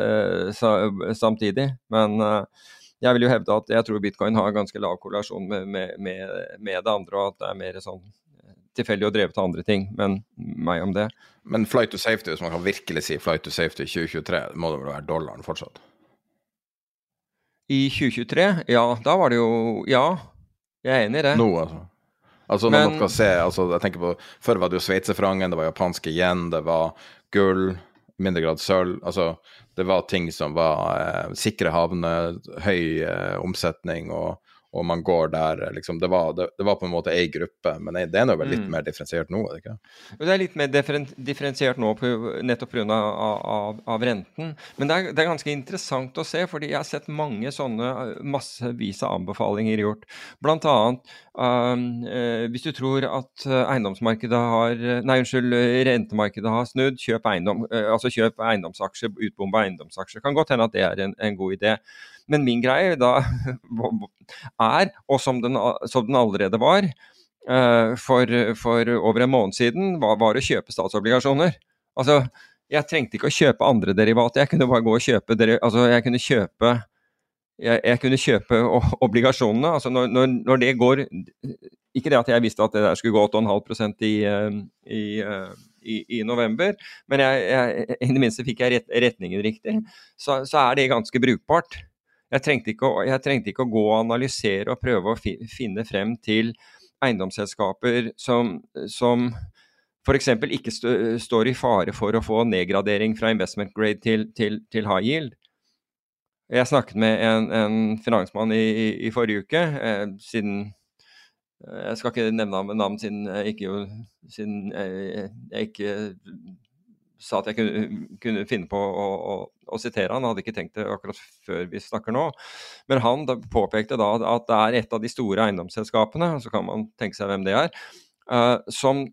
samtidig. Men jeg vil jo hevde at jeg tror bitcoin har ganske lav korrelasjon med, med, med, med det andre, og at det er mer sånn tilfeldig og drevet av andre ting, men meg om det. Men flight to safety, hvis man kan virkelig si flight to safety 2023, må det vel være dollaren fortsatt? I 2023? Ja, da var det jo Ja, jeg er enig i det. Nå, altså. Altså når men, man skal se, altså jeg tenker på, Før var det jo sveitserfrangen, det var japanske yen, det var gull, mindre grad sølv. Altså det var ting som var eh, sikre havner, høy eh, omsetning og og man går der liksom, det var, det, det var, på en måte ei gruppe, men det er nå vel litt mm. mer differensiert nå? Det? Det er litt mer differensiert nå på, nettopp pga. Av, av, av renten. Men det er, det er, ganske interessant å se, fordi jeg har sett mange sånne massevis av anbefalinger gjort. Blant annet um, eh, hvis du tror at eiendomsmarkedet har Nei, unnskyld, rentemarkedet har snudd, kjøp, eiendom, eh, altså kjøp eiendomsaksjer, utbomba eiendomsaksjer. Kan godt hende at det er en, en god idé. Men min greie da [LAUGHS] er, og som den, som den allerede var uh, for, for, over en måned siden, var, var, å kjøpe statsobligasjoner. Altså, jeg trengte ikke å kjøpe andre derivater, jeg kunne bare gå og kjøpe altså, jeg kunne kjøpe jeg, jeg kunne kjøpe obligasjonene. altså når, når, når, det går Ikke det at jeg visste at det der skulle gå 8,5 i, eh, i, eh, i, i, november, men jeg, jeg, i det minste fikk jeg ret, retningen riktig. Så, så, er det ganske brukbart. Jeg trengte, å, jeg trengte, ikke å, gå og analysere og prøve å fi, finne frem til eiendomsselskaper som, som f.eks. ikke st står i fare for å få nedgradering fra investment grade til, til, til high yield. Jeg snakket med en, en finansmann i, i, i, forrige uke, eh, siden eh, Jeg skal ikke nevne navn siden jeg ikke, siden jeg, jeg ikke sa at jeg kunne, kunne finne på å, å, å, sitere han, hadde ikke tenkt det akkurat før vi snakker nå. Men han da påpekte da at det er et av de store eiendomsselskapene, så kan man tenke seg hvem det er, uh, som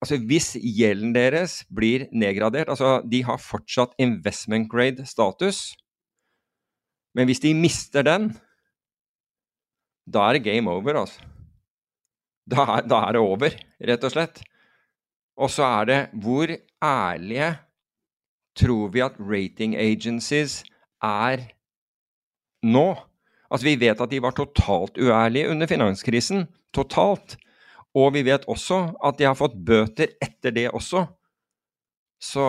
Altså Hvis gjelden deres blir nedgradert altså De har fortsatt investment grade status, men hvis de mister den, da er det game over, altså. Da er, da er det over, rett og slett. Og så er det hvor ærlige tror vi at rating agencies er nå? Altså, vi vet at de var totalt uærlige under finanskrisen. Totalt. Og vi vet også at de har fått bøter etter det også. Så,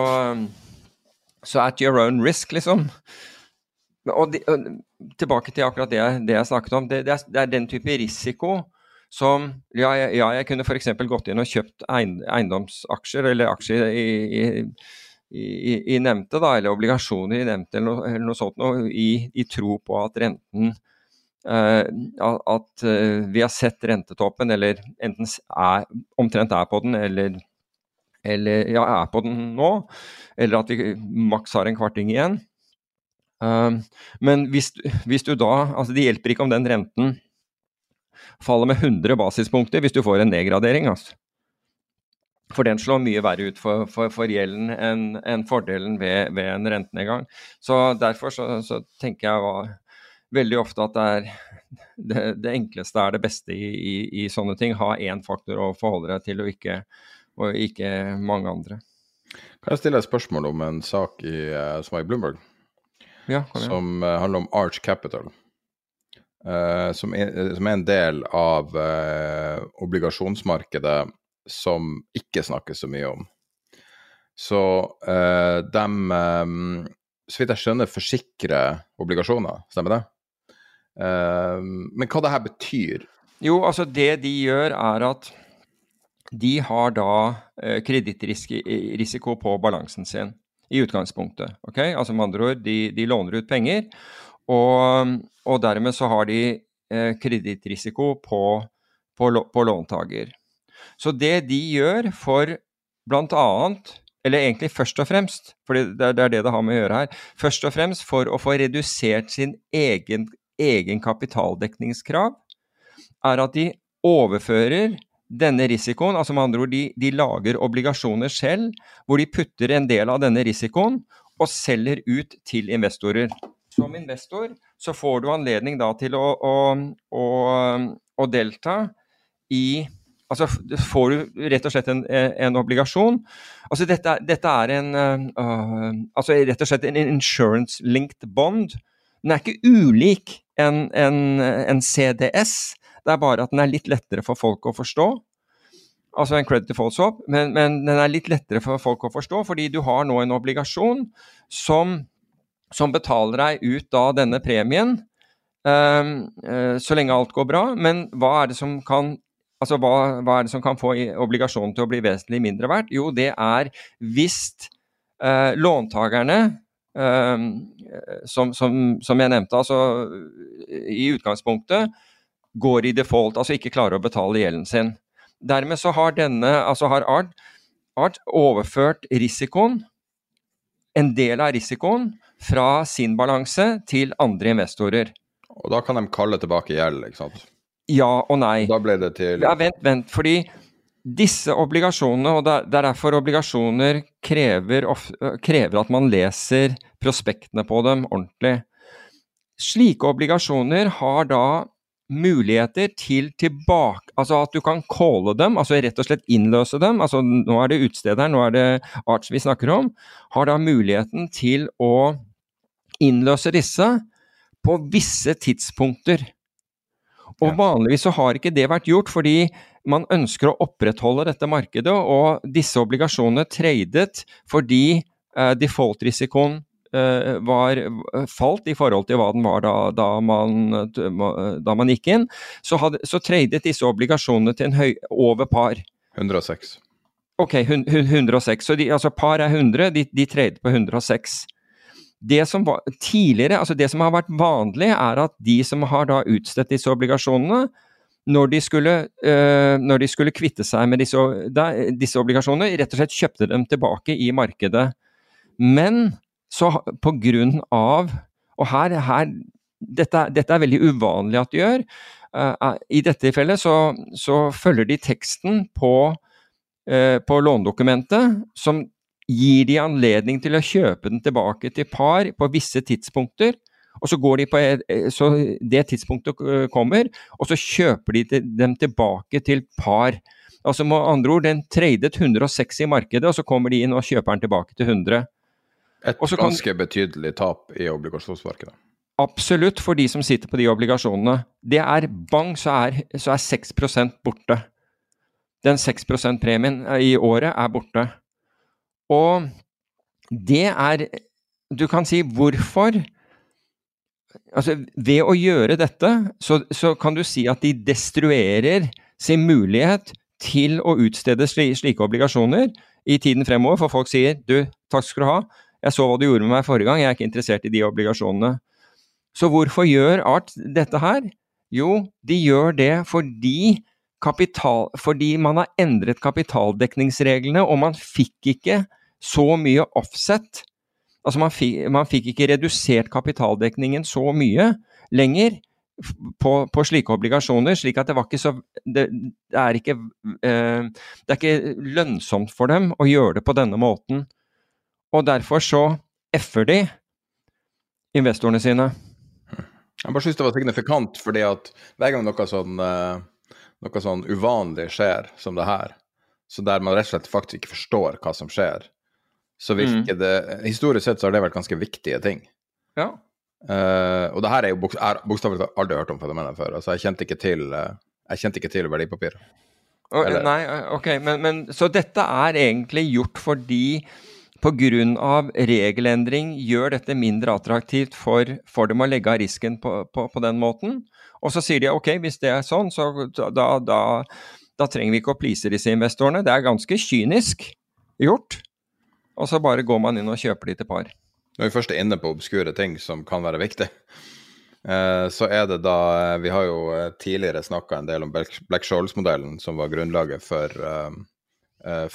så at your own risk, liksom. Og, de, og tilbake til akkurat det, det jeg snakket om. Det, det, er, det, er, den type risiko som Ja, jeg, ja, jeg kunne f.eks. gått inn og kjøpt eiendomsaksjer eller aksjer i, i, i, i nevnte, da, eller obligasjoner i nevnte, eller noe, eller noe sånt noe, i, tro på at renten uh, At uh, vi har sett rentetoppen, eller enten er, omtrent er på den, eller, eller ja, er på den nå, eller at vi maks har en kvarting igjen. Uh, men hvis, hvis, du da Altså, det hjelper ikke om den renten faller med 100 basispunkter hvis du får en nedgradering. Altså. For den slår mye verre ut for, for, for gjelden enn en fordelen ved, ved, en rentenedgang. Så derfor så, så tenker jeg veldig ofte at det er det, det, enkleste er det beste i, i, i sånne ting. Ha én faktor å forholde deg til, og ikke, og ikke, mange andre. Kan jeg stille et spørsmål om en sak i, eh, som var i Bloomberg? Ja, som uh, handler om Arch Capital. Uh, som, er, som, er, en del av uh, obligasjonsmarkedet som ikke snakkes så mye om. Så de, så vidt jeg skjønner, forsikrer obligasjoner, stemmer det? men hva det her betyr? Jo, altså det de gjør, er at de har da kredittrisiko på balansen sin i utgangspunktet. Okay? Altså Med andre ord, de, de låner ut penger, og, og, dermed så har de eh, kredittrisiko på, på, på låntaker. Så det de gjør for bl.a. Eller egentlig først og fremst, for det, det, er det det har med å gjøre her. Først og fremst for å få redusert sin egen, egen kapitaldekningskrav, er at de overfører denne risikoen, altså med andre ord, de, de, lager obligasjoner selv, hvor de putter en del av denne risikoen og selger ut til investorer. Som investor så får du anledning da til å, å, å, å delta i Altså får du rett og slett en, en obligasjon. Altså dette, dette er en uh, altså rett og slett en insurance-linked bond. Den er ikke ulik en, en, en CDS. Det er bare at den er litt lettere for folk å forstå. Altså en credit default swap, men, men, den er litt lettere for folk å forstå, fordi du har nå en obligasjon som, som betaler deg ut da denne premien um, uh, så lenge alt går bra. Men hva er det som kan Altså, hva, hva, er det som kan få obligasjonen til å bli vesentlig mindre verdt? Jo, det er hvis uh, låntakerne uh, som, som, som, jeg nevnte, altså i utgangspunktet går i default, altså ikke klarer å betale gjelden sin. Dermed så har denne, altså har Art, Art overført risikoen, en del av risikoen, fra sin balanse til andre investorer. Og da kan de kalle tilbake gjeld, ikke sant? Ja og nei. Da ble det til Ja, vent, vent. Fordi disse obligasjonene, og det er derfor obligasjoner krever, krever at man leser prospektene på dem ordentlig. Slike obligasjoner har da muligheter til tilbake Altså at du kan calle dem, altså rett og slett innløse dem. altså Nå er det utstederen, nå er det Arts vi snakker om. Har da muligheten til å innløse disse på visse tidspunkter. Og vanligvis så har ikke det vært gjort, fordi man ønsker å opprettholde dette markedet, og disse obligasjonene tradet fordi eh, default-risikoen var falt i forhold til hva den var da, da, man, da man, gikk inn, så, hadde, så tradet disse obligasjonene til en høy over par. 106. Ok, 106. Så de, altså par er 100, de, de tradet på 106. Det som var tidligere, altså det som har vært vanlig, er at de som har da utstedt disse obligasjonene, når de skulle, øh, når de skulle kvitte seg med disse, da, disse obligasjonene, rett og slett kjøpte dem tilbake i markedet. Men så på grunn av Og her, her dette, dette, er veldig uvanlig at de gjør. Uh, I dette tilfellet så, så, følger de teksten på, uh, på lånedokumentet, som gir de anledning til å kjøpe den tilbake til par på visse tidspunkter. Og så går de på så det tidspunktet kommer, og så kjøper de dem tilbake til par. Altså med andre ord, den tradet 106 i markedet, og så kommer de inn og kjøper den tilbake til 100. Et ganske betydelig tap i obligasjonsmarkedet. Absolutt, for de som sitter på de obligasjonene. Det er bang, så er, så er 6% borte. Den 6 %-premien i året er borte. Og det er Du kan si hvorfor Altså, ved å gjøre dette, så, så kan du si at de destruerer sin mulighet til å utstede slike obligasjoner i tiden fremover, for folk sier du, takk skal du ha, jeg så hva du gjorde med meg forrige gang, jeg er ikke interessert i de obligasjonene. Så hvorfor gjør Art dette her? Jo, de gjør det fordi, kapital, fordi man har endret kapitaldekningsreglene, og man fikk ikke så mye offset. Altså man fikk, man fikk ikke redusert kapitaldekningen så mye lenger på, på, slike obligasjoner, slik at det var ikke så Det, det er ikke eh, Det er ikke lønnsomt for dem å gjøre det på denne måten. Og derfor så f-er de investorene sine. Jeg bare syns det var signifikant, fordi at hver gang noe sånn, eh, noe sånn uvanlig skjer som det her, så der man rett og slett faktisk ikke forstår hva som skjer, så virker mm. det Historisk sett så har det vært ganske viktige ting. Ja. Uh, og det her er jo bokstavelig talt aldri hørt om fenomenet før. Altså, jeg kjente ikke til, uh, jeg kjente ikke til verdipapir. Eller... nei, ok, men, men, Så dette er egentlig gjort fordi pga. regelendring gjør dette mindre attraktivt for, for dem å legge av risken på, på, på, den måten. Og så sier de ok, hvis det er sånn, så da, da, da trenger vi ikke å please disse investorene. Det er ganske kynisk gjort. Og så bare går man inn og kjøper de til par. Når vi først er inne på obskure ting som kan være viktig, eh, så er det da eh, Vi har jo eh, tidligere snakka en del om Black Scholes-modellen, som var grunnlaget for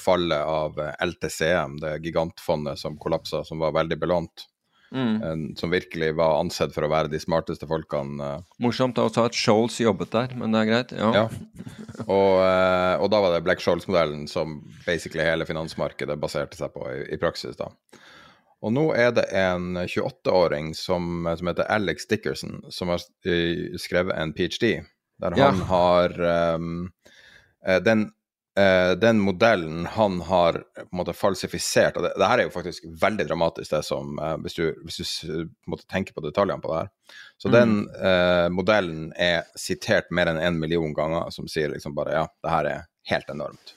fallet av LTCM, det gigantfondet som kollapsa, som var veldig belånt. Mm. Som virkelig var ansett for å være de smarteste folkene. Morsomt også at Sholes jobbet der, men det er greit. Ja. ja. Og, og, da var det Black Scholes-modellen som basically hele finansmarkedet baserte seg på i, i praksis. da. Og nå er det en 28-åring som, som, heter Alex Dickerson, som har skrevet en ph.d. Der ja. han har um, den, uh, den, modellen han har på en måte falsifisert og det, det her er jo faktisk veldig dramatisk, det som eh, Hvis du, hvis du måtte tenke på detaljene på det her. Så mm. den modellen er sitert mer enn én en million ganger, som sier liksom bare ja, det her er helt enormt.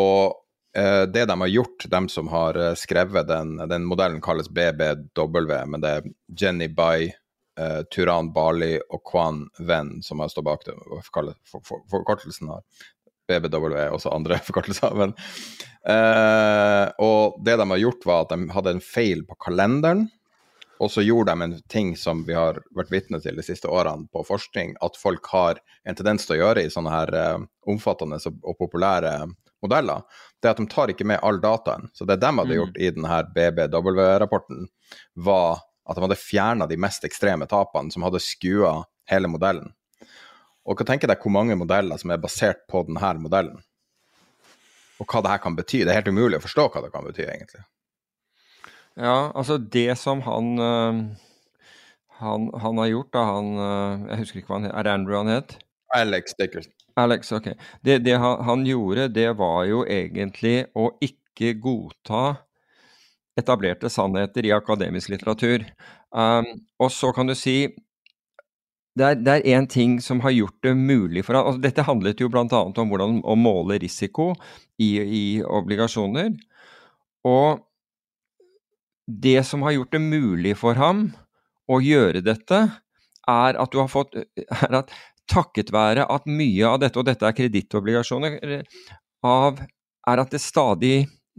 Og Eh, det de har gjort, de som har eh, skrevet den, den modellen kalles BBW, men det er Jenny Bai, uh, Turan Bali og Kwan Wen som har stått bak det. Forkortelsen har BBW er også andre [LAUGHS] forkortelser. Men, eh, og det de har gjort, var at de hadde en feil på kalenderen. Og så gjorde de en ting som vi har vært vitne til de siste årene på forskning, at folk har en tendens til å gjøre i sånne her eh, omfattende og populære modeller, det er at de tar ikke med all dataen. Så det de hadde mm. gjort i denne BBW-rapporten, var at de hadde fjerna de mest ekstreme tapene, som hadde skua hele modellen. Og hva tenker deg hvor mange modeller som er basert på denne modellen? Og hva det her kan bety. Det er helt umulig å forstå hva det kan bety, egentlig. Ja, altså det som han øh, han, han, har gjort, da han øh, Jeg husker ikke hva han het. Er det Andrew han het? Alex Dickerson. Alex, ok. Det, det han, han, gjorde, det var jo egentlig å ikke godta etablerte sannheter i akademisk litteratur. Um, og så kan du si det er én ting som har gjort det mulig for ham altså Dette handlet jo bl.a. om hvordan å måle risiko i, i obligasjoner. Og det som har gjort det mulig for ham å gjøre dette, er at du har fått er at takket være at mye av dette, og dette er kredittobligasjoner, er at det stadig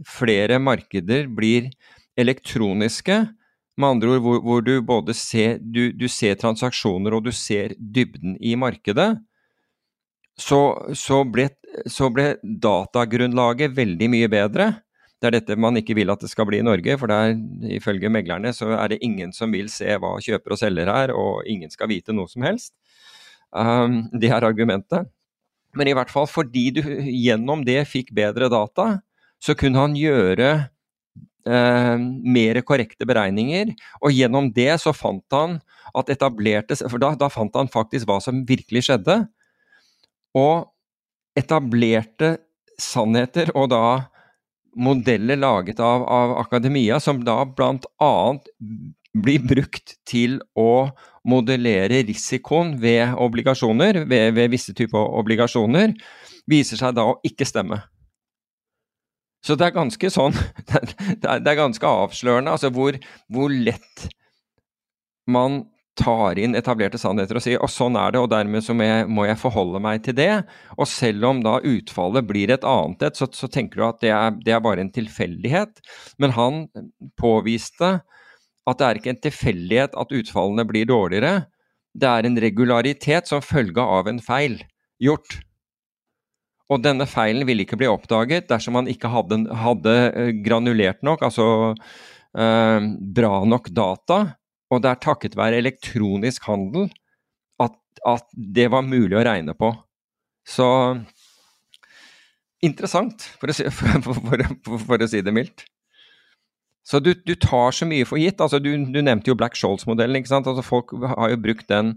flere markeder blir elektroniske. Med andre ord hvor, hvor du både ser, du, du ser, transaksjoner og du ser dybden i markedet. Så, så, ble, så ble datagrunnlaget veldig mye bedre. Det er dette man ikke vil at det skal bli i Norge, for der, ifølge meglerne så er det ingen som vil se hva kjøper og selger er, og ingen skal vite noe som helst. Um, det er argumentet. Men i hvert fall fordi du gjennom det fikk bedre data, så kunne han gjøre eh, mer korrekte beregninger. Og gjennom det så fant han at etablerte For da, da, fant han faktisk hva som virkelig skjedde. Og etablerte sannheter, og da modeller laget av, av akademia, som da annet blir brukt til å modellere risikoen ved obligasjoner, ved, ved visse typer obligasjoner, viser seg da å ikke stemme. Så det er ganske sånn [LAUGHS] Det er, ganske avslørende altså hvor, hvor, lett man tar inn etablerte sannheter og sier og sånn er det, og dermed så må jeg forholde meg til det. Og selv om da utfallet blir et annet et, så, så tenker du at det er, det er bare en tilfeldighet. Men han påviste at det er ikke en tilfeldighet at utfallene blir dårligere, det er en regularitet som følge av en feil gjort. Og denne feilen ville ikke bli oppdaget dersom man ikke hadde, hadde eh, granulert nok, altså eh, bra nok data. Og det er takket være elektronisk handel at, at det var mulig å regne på. Så interessant, for å si, [LAUGHS] for, for, for å si det mildt. Så du, du, tar så mye for gitt. altså Du, du nevnte jo Black Scholes-modellen. ikke sant, altså Folk har jo brukt den,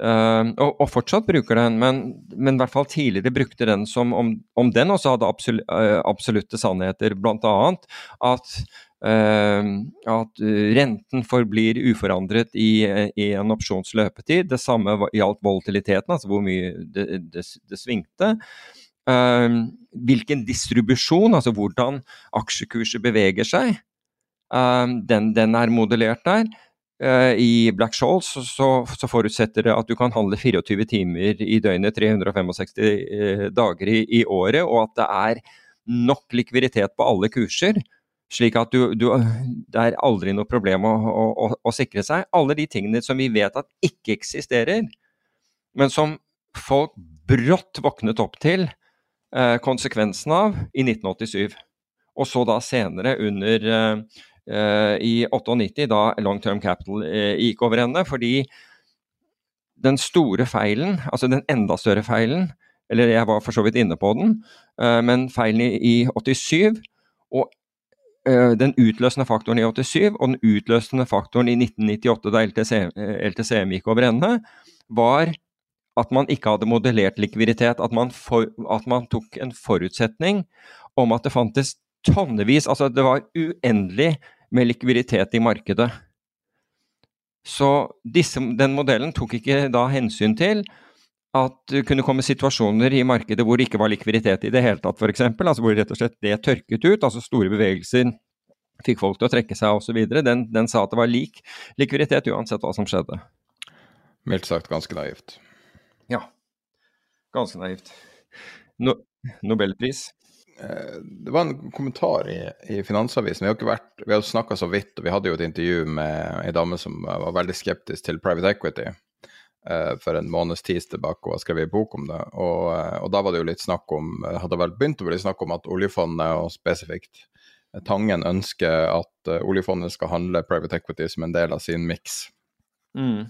øh, og, og, fortsatt bruker den, men, men, i hvert fall tidligere brukte den som om, om den også hadde absolu, øh, absolutte sannheter, bl.a. at Uh, at renten forblir uforandret i, i en opsjons løpetid. Det samme gjaldt volatiliteten, altså hvor mye det, det, det svingte. Uh, hvilken distribusjon, altså hvordan aksjekurser beveger seg, Ehm, den, den, er modellert der. Uh, I Black Scholes så, så, forutsetter det at du kan handle 24 timer i døgnet 365 uh, eh, dager i, i, året, og at det er nok likviditet på alle kurser. Slik at du, du, det er aldri noe problem å, å, å, sikre seg. Alle de tingene som vi vet at ikke eksisterer, men som folk brått våknet opp til eh, konsekvensen av i 1987. Og så da senere under Eh, i 98, da Long Term Capital eh, gikk over ende. Fordi den store feilen, altså den enda større feilen, eller jeg var for så vidt inne på den, eh, men feilen i 87 og den utløsende faktoren i 87 og den utløsende faktoren i 1998, da LTC, LTCM gikk over ende, var at man ikke hadde modellert likviditet. At man, for, at man tok en forutsetning om at det fantes tonnevis Altså, det var uendelig med likviditet i markedet. Så disse, den modellen tok ikke da hensyn til at det kunne komme situasjoner i markedet hvor det ikke var likviditet i det hele tatt, f.eks. Altså hvor rett og slett det tørket ut, altså store bevegelser fikk folk til å trekke seg osv. Den, den sa at det var lik likviditet uansett hva som skjedde. Mildt sagt ganske naivt. Ja. Ganske naivt. No Nobelpris. Eh, det var en kommentar i, i Finansavisen. Vi har ikke vært, vi har snakka så vidt, og vi hadde jo et intervju med ei dame som var veldig skeptisk til private equity uh, for en måneds tid tilbake og har skrevet bok om det. Og, uh, og, da var det jo litt snakk om hadde vel begynt å bli snakk om at oljefondet, og spesifikt Tangen, ønsker at oljefondet skal handle private equity som en del av sin miks. Mm.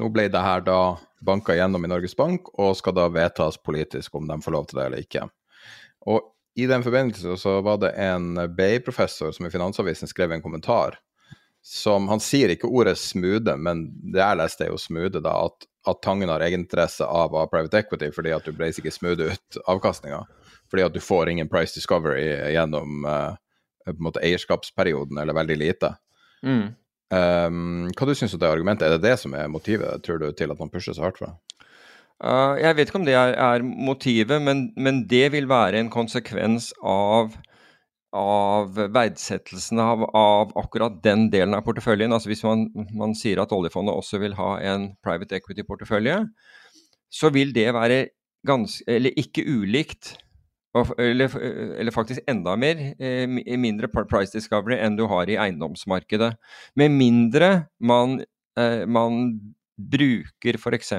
Nå ble det her da banka gjennom i Norges Bank, og skal da vedtas politisk om de får lov til det eller ikke. Og i den forbindelse så var det en BI-professor som i Finansavisen skrev en kommentar som Han sier ikke ordet smoothe, men det jeg leste, er jo smoothe, da. At, at Tangen har egeninteresse av av private equity fordi at du blazer ikke smoothe ut avkastninga. Fordi at du får ingen price discovery gjennom uh, på en måte eierskapsperioden, eller veldig lite. Mm. Um, hva du syns du det argumentet? Er det det som er motivet, tror du, til at man pusher så hardt for det? Uh, jeg vet ikke om det er, er motivet, men, men, det vil være en konsekvens av, av verdsettelsen av, av, akkurat den delen av porteføljen. Altså Hvis man, man sier at oljefondet også vil ha en private equity-portefølje, så vil det være ganske, eller ikke ulikt, eller, eller faktisk enda mer, eh, mindre price discovery enn du har i eiendomsmarkedet. Med mindre man, eh, man bruker f.eks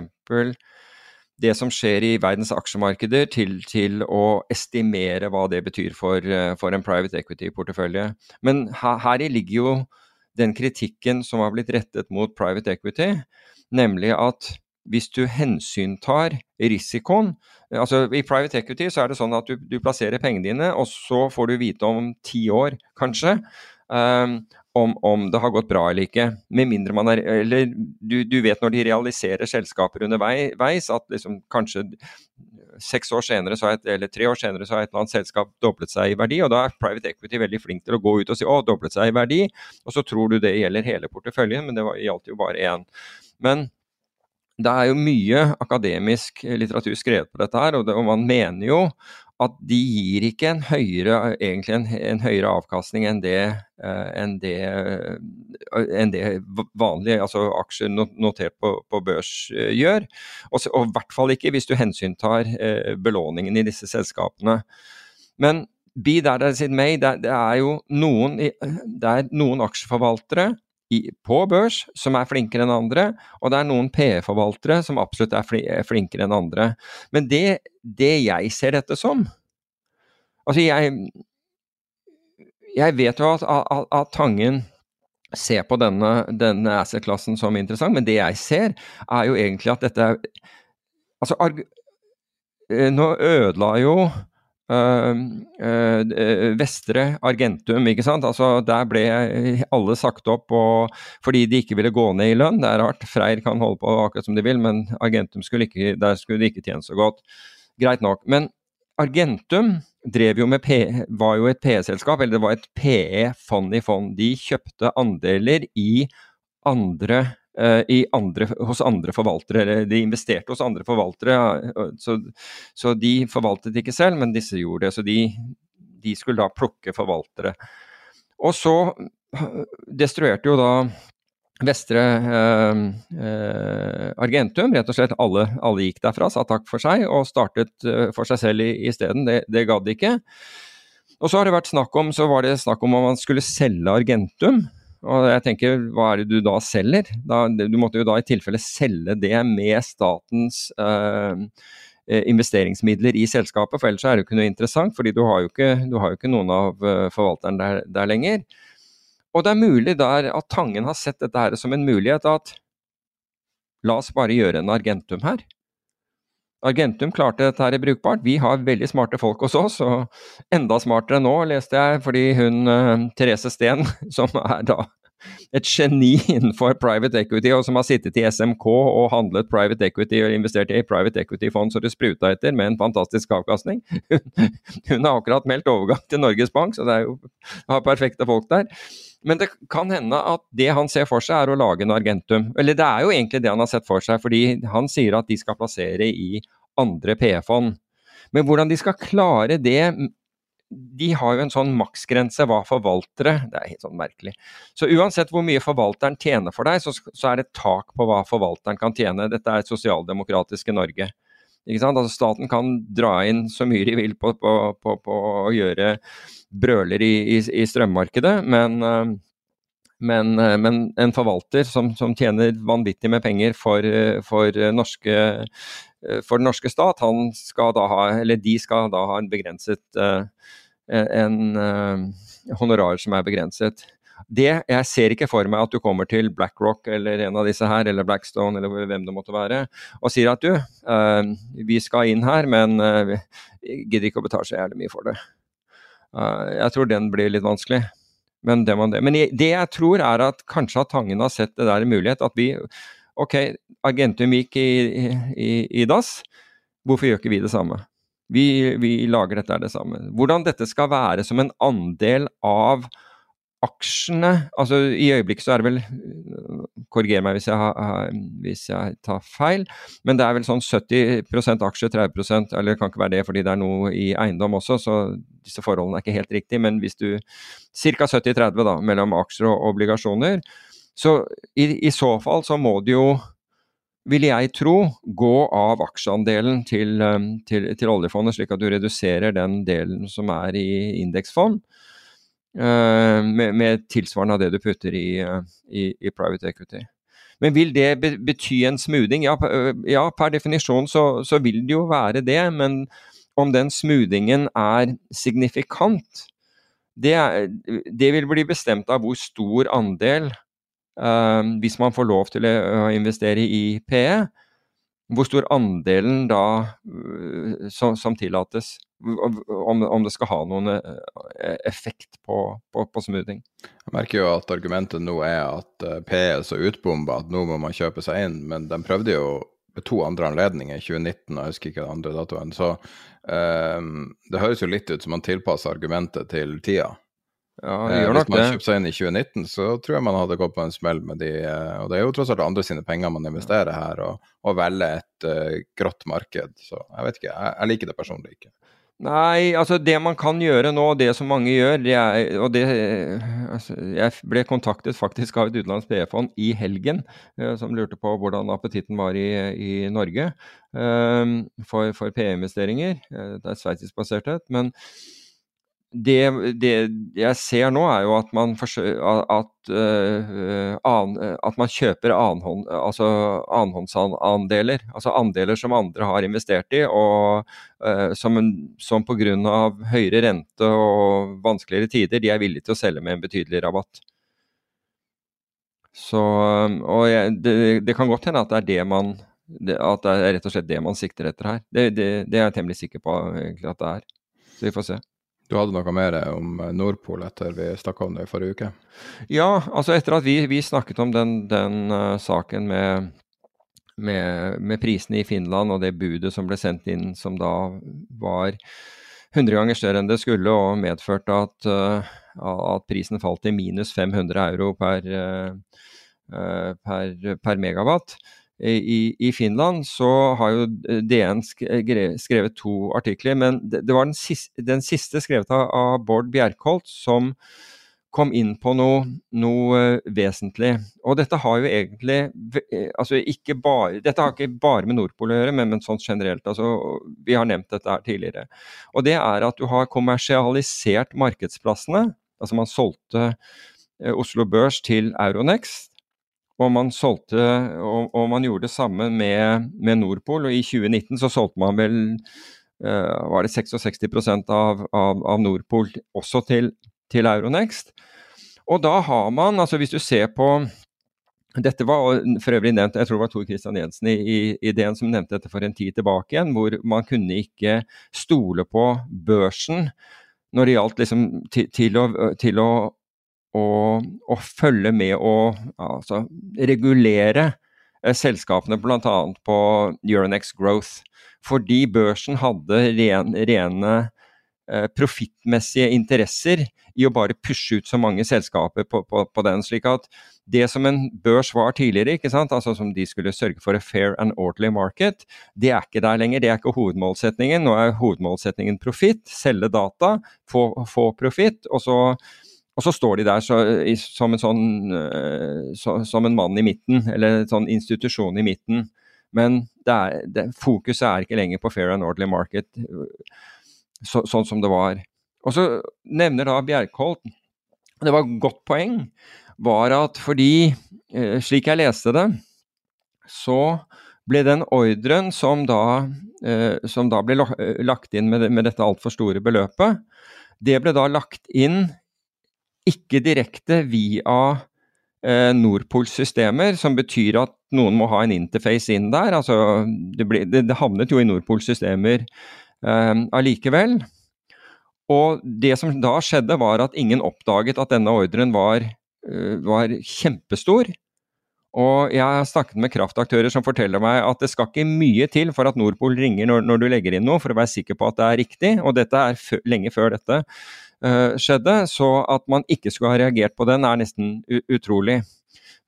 det som skjer i verdens aksjemarkeder, til, til å estimere hva det betyr for, eh, for en private equity-portefølje. Men her, her ligger jo den kritikken som har blitt rettet mot private equity, nemlig at hvis du hensyntar risikoen altså I private equity så er det sånn at du, du plasserer pengene dine, og så får du vite om ti år, kanskje, um, om, om, det har gått bra eller ikke. Med mindre man er Eller du, du vet når de realiserer selskaper underveis, at liksom kanskje seks år senere, et, eller tre år senere så har et eller annet selskap doblet seg i verdi, og da er private equity veldig flink til å gå ut og si å, doblet seg i verdi, og så tror du det gjelder hele porteføljen, men det gjaldt jo bare én. Men det er jo mye akademisk litteratur skrevet på dette her, og, det, og man mener jo at de gir ikke en høyere, egentlig en, en høyere avkastning enn det, uh, enn det, uh, enn det vanlige altså aksjer notert på, på børs uh, gjør. Og, og, i hvert fall ikke hvis du hensyntar belåningen i disse selskapene. Men be that as it may, det, det er jo noen, det er noen aksjeforvaltere i, på børs som er flinkere enn andre, og det er noen PE-forvaltere som absolutt er, er, flinkere enn andre. Men det, det, jeg ser dette som Altså, jeg Jeg vet jo at, at, at Tangen ser på denne, denne asset-klassen som interessant, men det jeg ser, er jo egentlig at dette er Altså, eh, nå ødela jo Vestre Argentum, ikke sant. Altså, der ble alle sagt opp og, fordi de ikke ville gå ned i lønn. Det er rart. Freyr kan holde på akkurat som de vil, men Argentum skulle ikke, der skulle de ikke tjene så godt. Greit nok. Men Argentum jo med P, var jo et PE-selskap, eller det var et PE-fond i fond. De kjøpte andeler i andre, andre, hos andre forvaltere. De investerte hos andre forvaltere, så, så, de forvaltet ikke selv, men disse gjorde det. Så de, de skulle da plukke forvaltere. Og så destruerte jo da Vestre eh, eh, Argentum, rett og slett alle, alle, gikk derfra, sa takk for seg og startet eh, for seg selv isteden. Det, det gadd ikke. Og så har det vært snakk om, så var det snakk om om man skulle selge Argentum. Og jeg tenker, hva er det du da selger? Da, du måtte jo da i tilfelle selge det med statens eh, eh, investeringsmidler i selskapet, for ellers er det jo ikke noe interessant. fordi du har jo ikke, har jo ikke noen av forvalteren forvalterne der, der lenger. Og det er mulig der at Tangen har sett dette her som en mulighet at la oss bare gjøre en Argentum her. Argentum klarte dette her i brukbart. Vi har veldig smarte folk hos oss, og enda smartere nå, leste jeg, fordi hun uh, Therese Steen, [LAUGHS] som er da et geni innenfor private equity, og som har sittet i SMK og handlet private equity og investert i private equity-fond så det spruta etter, med en fantastisk avkastning. Hun har akkurat meldt overgang til Norges Bank, så det er jo har perfekte folk der. Men det kan hende at det han ser for seg, er å lage en Argentum. Eller det er jo egentlig det han har sett for seg, fordi han sier at de skal plassere i andre PE-fond. Men hvordan de skal klare det de har jo en sånn maksgrense hva forvaltere Det er helt sånn merkelig. Så uansett hvor mye forvalteren tjener for deg, så, så er det tak på hva forvalteren kan tjene. Dette er et sosialdemokratiske Norge. Altså Staten kan dra inn så mye de vil på, på, på, på å gjøre brøler i, i, i strømmarkedet, men, eh, men, eh, men, en forvalter som, som, tjener vanvittig med penger for, for, norske, for den norske stat, han skal da ha, eller de skal da ha en begrenset en honorar som er begrenset. Det, Jeg ser ikke for meg at du kommer til BlackRock eller en av disse her, eller Blackstone eller hvem det måtte være, og sier at du, vi skal inn her, men vi gidder ikke å betale så jævlig mye for det. Uh, jeg tror den blir litt vanskelig. Men det, man, men det jeg tror er at kanskje at Tangen har sett det der i mulighet. At vi Ok, Agentum gikk i, i, i dass. Hvorfor gjør ikke vi det samme? Vi, vi, lager dette er det samme. Hvordan dette skal være som en andel av aksjene altså I øyeblikket så er det vel Korriger meg hvis jeg, har, hvis jeg, tar feil, men det er vel sånn 70% aksjer, 30% eller det kan ikke være det fordi det er noe i eiendom også, så disse forholdene er ikke helt riktige. Men hvis du Ca. 70-30 da, mellom aksjer og obligasjoner. Så i, i så fall så må det jo vil jeg tro, gå av aksjeandelen til, um, til, til, oljefondet, slik at du reduserer den delen som er i indeksfond, med, med, tilsvarende av det du putter i, uh, i, i, private equity. Men vil det bety en smoothing? Ja, uh, ja per definisjon så, så, vil det jo være det. Men om den smoothingen er signifikant, det, er, det vil bli bestemt av hvor stor andel uh, hvis man får lov til å investere i PE, hvor stor andelen da øh, som, som tillates? Om, om, det skal ha noen øh, effekt på, på, på, smoothing. Jeg merker jo at argumentet nå er at øh, PE er så utbomba at nå må man kjøpe seg inn, men de prøvde jo ved to andre anledninger, 2019 og jeg husker ikke den andre datoen. Så um, det høres jo litt ut som man tilpasser argumentet til tida. Ja, det eh, Hvis man kjøpte seg inn i 2019, så tror jeg man hadde gått på en smell med de eh, Og det er jo tross alt andre sine penger man investerer her, og, og velger et uh, grått marked. Så jeg vet ikke, jeg, jeg, liker det personlig ikke. Nei, altså det man kan gjøre nå, det som mange gjør det er, og det, altså, Jeg ble kontaktet faktisk av et utenlandsk PE-fond i helgen eh, som lurte på hvordan appetitten var i, i Norge eh, for, for PE-investeringer. Det er sveitsisk basert, men det, det, jeg ser nå, er jo at man, at, uh, an, at man kjøper annenhånd, altså annenhåndsandeler. Altså andeler som andre har investert i, og uh, som, som pga. høyere rente og vanskeligere tider, de er villige til å selge med en betydelig rabatt. Så, og jeg, det, det, kan godt hende at det er det man at det er rett og slett det man sikter etter her. Det, det er jeg temmelig sikker på egentlig at det er. Så vi får se. Du hadde noe mer om Nordpol etter vi stakk om i forrige uke? Ja, altså etter at vi, vi snakket om den, den uh, saken med, med, med, prisene i Finland og det budet som ble sendt inn som da var 100 ganger større enn det skulle og medførte at, uh, at prisen falt til minus 500 euro per, uh, per, per megawatt i, i, Finland, så har jo DN skrevet to artikler. Men det, det var den siste, den siste, skrevet av, Bård Bjerkholt som kom inn på noe, noe uh, vesentlig. Og dette har jo egentlig eh, altså ikke bare, Dette har ikke bare med Nordpol å gjøre, men, men sånn generelt. Altså, vi har nevnt dette her tidligere. Og det er at du har kommersialisert markedsplassene. Altså man solgte Oslo Børs til Euronext og man, solgte, og, og man gjorde det samme med, med, Nordpol. og I 2019 så solgte man vel uh, var det 66 av, av, av Nordpol også til, til, Euronext. Og da har man, altså hvis du ser på dette var for øvrig nevnt, jeg tror det var Tor Christian Jensen i, i ideen som nevnte dette for en tid tilbake igjen, hvor man kunne ikke stole på børsen når det gjaldt liksom til, til, å, til å å, å følge med og altså, regulere eh, selskapene bl.a. på Euronex Growth. Fordi børsen hadde ren, rene eh, profittmessige interesser i å bare pushe ut så mange selskaper på, på, på, den. slik at det som en børs var tidligere, ikke sant? altså som de skulle sørge for a fair and orderly market, det er ikke der lenger. Det er ikke hovedmålsetningen. Nå er hovedmålsetningen profitt, selge data, få, få profitt. Og så og så står de der så, som, en sånn, eh, så, som en mann i midten, eller en sånn institusjon i midten. Men det er, det, fokuset er ikke lenger på fair and orderly market, så, sånn som det var. Og så nevner da Bjerkholt, det var et godt poeng, var at fordi, eh, slik jeg leste det, så ble den ordren som da, eh, som da ble lagt inn med, med dette altfor store beløpet, det ble da lagt inn ikke direkte via eh, Nordpols systemer, som betyr at noen må ha en interface inn der. Altså, det, ble, det, det havnet jo i Nordpols systemer eh, allikevel. Og det som da skjedde, var at ingen oppdaget at denne ordren var, uh, var, kjempestor. Og jeg har snakket med kraftaktører som forteller meg at det skal ikke mye til for at Nordpol ringer når, når du legger inn noe, for å være sikker på at det er riktig. Og dette er lenge før dette. Eh, skjedde. Så at man ikke skulle ha reagert på den, er nesten utrolig.